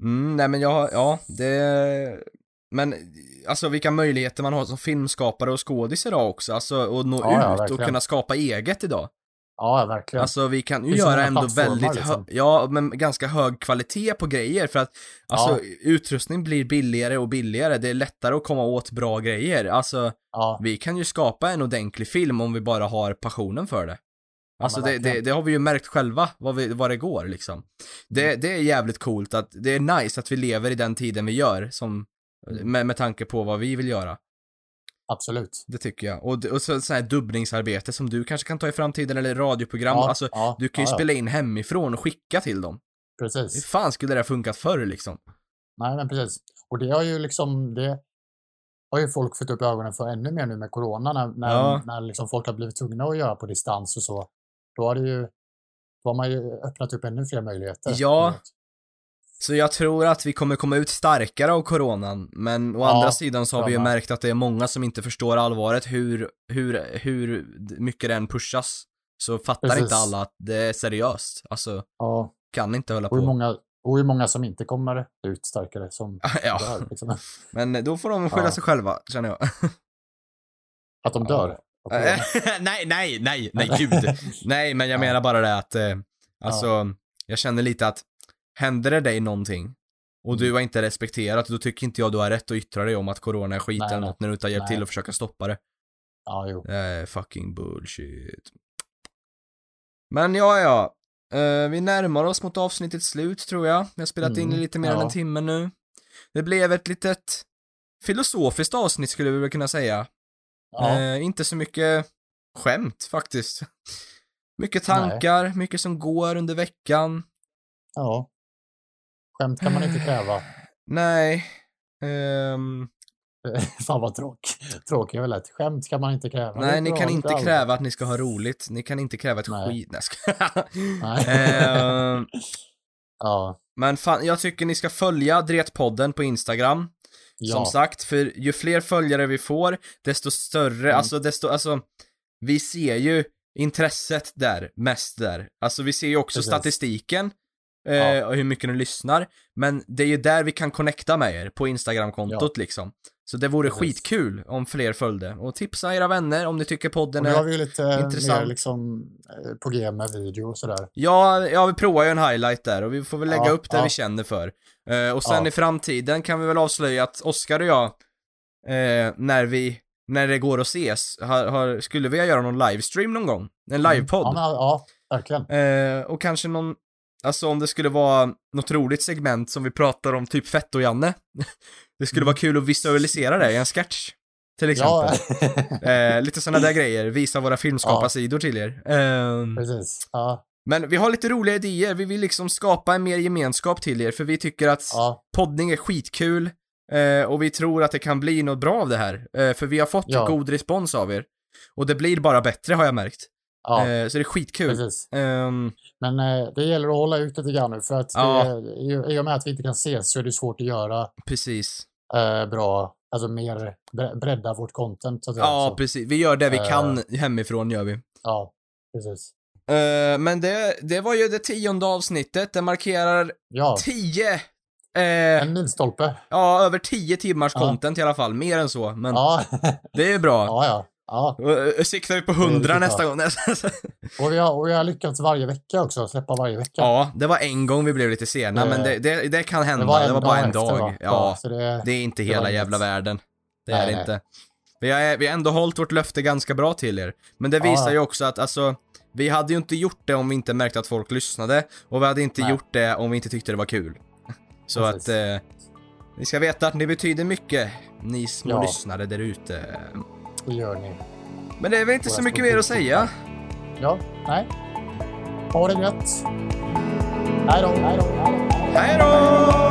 Mm, nej men jag, ja, det... Men, alltså vilka möjligheter man har som filmskapare och skådis idag också, alltså att nå Ja, ja, ut och verkligen. kunna skapa eget idag. Ja, verkligen. Alltså vi kan ju göra ändå väldigt, liksom. ja, men ganska hög kvalitet på grejer för att alltså Ja. utrustning blir billigare och billigare, det är lättare att komma åt bra grejer. Alltså ja, vi kan ju skapa en ordentlig film om vi bara har passionen för det. Alltså det, det, det har vi ju märkt själva, vad, vi, vad det går liksom. Mm. Det, det är jävligt coolt att, det är nice att vi lever i den tiden vi gör, som, Mm. med, med tanke på vad vi vill göra. absolut. Det tycker jag. Och, och så, så här dubbningsarbete som du kanske kan ta i framtiden, eller radioprogram. Ja, alltså, ja, du kan ju ja, spela in hemifrån och skicka till dem. Hur Precis. fan skulle det ha funkat förr liksom? Nej, men precis. Och det har ju liksom, det har ju folk fått upp ögonen för ännu mer nu med corona, när, när, när liksom folk har blivit tvungna att göra på distans och så. Då har ju, då har man ju öppnat upp ännu fler möjligheter. Ja. Så jag tror att vi kommer komma ut starkare av coronan, men å Ja, andra sidan så har vi ju märkt att det är många som inte förstår allvaret hur, hur, hur mycket den pushas. Så fattar Precis. inte alla att det är seriöst. Alltså, Ja, kan inte hålla och hur på. många, och hur många som inte kommer ut starkare som ja, dör. Liksom. men då får de skylla sig själva, känner jag. Att de dör. Corona. nej, nej, nej, nej, gud. Nej, men jag Ja. menar bara det att, eh, alltså, jag känner lite att, händer det dig någonting och du Mm. har inte respekterat, då tycker inte jag du har rätt att yttra dig om att corona är skit Nej, eller något när du inte har hjälpt Nej. till att försöka stoppa det. Ja, jo. Är fucking bullshit. Men ja, ja. Eh, vi närmar oss mot avsnittets slut tror jag. Vi har spelat in Mm, i lite mer än ja. en timme nu. Det blev ett litet filosofiskt avsnitt skulle vi väl kunna säga. Ja, Eh, inte så mycket skämt faktiskt. Mycket tankar, mycket som går under veckan. ja. Skämt kan man inte kräva. Nej. Ehm, Fan vad tråk. tråkigt väl lätt. Skämt kan man inte kräva. Nej, ni kan inte kräva att ni ska ha roligt. Ni kan inte kräva ett Nej. skit. Nej, skojar. Nej. Ehm, ja, Men fan, jag tycker ni ska följa Dretpodden på Instagram. Ja. Som sagt, för ju fler följare vi får, desto större, Mm. alltså desto, alltså, vi ser ju intresset där, mest där. Alltså vi ser ju också Precis. statistiken, eh, Ja. och hur mycket ni lyssnar, men det är ju där vi kan connecta med er, på Instagramkontot liksom. Så det vore Precis. skitkul om fler följde. Och tipsa era vänner om ni tycker podden Och nu har är... vi lite intressant. mer liksom eh, på G med video och sådär. Ja, ja, vi provar ju en highlight där och vi får väl lägga Ja, upp det ja. vi känner för. Eh, och sen Ja. i framtiden kan vi väl avslöja att Oskar och jag, eh, när vi, när det går att ses, har, har, skulle vi göra någon livestream någon gång? En Ja, livepodd? men, ja, verkligen. Eh, och kanske någon, alltså om det skulle vara något roligt segment som vi pratar om, typ Fett och Janne. det skulle Mm. vara kul att visualisera det i en sketch. Till Ja, exempel. Eh, lite sådana där grejer, visa våra filmskaparsidor till er. Ehm, precis. Ja, men vi har lite roliga idéer, vi vill liksom skapa en mer gemenskap till er, för vi tycker att ja, poddning är skitkul, eh, och vi tror att det kan bli något bra av det här, eh, för vi har fått Ja. god respons av er. Och det blir bara bättre har jag märkt. Ja Eh, så det är skitkul. Ehm, Men eh, det gäller att hålla ut lite grann nu för att Ja. det, i, och med att vi inte kan ses så är det svårt att göra precis. eh, bra, alltså mer bre- bredda vårt content. Så att. Ja, så, precis. Vi gör det vi Eh. kan hemifrån, gör vi. ja, precis. Eh, men det, det var ju det tionde avsnittet, det markerar Ja, tio, eh, en milstolpe. ja, över tio timmars Ja. content i alla fall, mer än så, men Ja, det är bra. ja, ja. ja. Uh, siktar vi på är 100 riktigt nästa gång? Och, vi har, och vi har lyckats varje vecka också, släppa varje vecka. ja, det var en gång vi blev lite sena, Det- men det, det, det kan hända. det Det var, var, bara en efter, dag. va? Ja, så det, är inte var hela jävla världen. Det Nej, är det inte. Vi har, vi har ändå hållit vårt löfte ganska bra till er. Men det Ja, visar ja. ju också att, alltså, vi hade ju inte gjort det om vi inte märkte att folk lyssnade. Och vi hade inte Nej. gjort det om vi inte tyckte det var kul. Så Precis. att, eh, ni ska veta att ni betyder mycket, ni små Ja. lyssnare där ute. Det gör ni. Men det är väl inte så mycket mer att säga. Ja, nej. Ha det gött. Hej då, hej då. Hej då!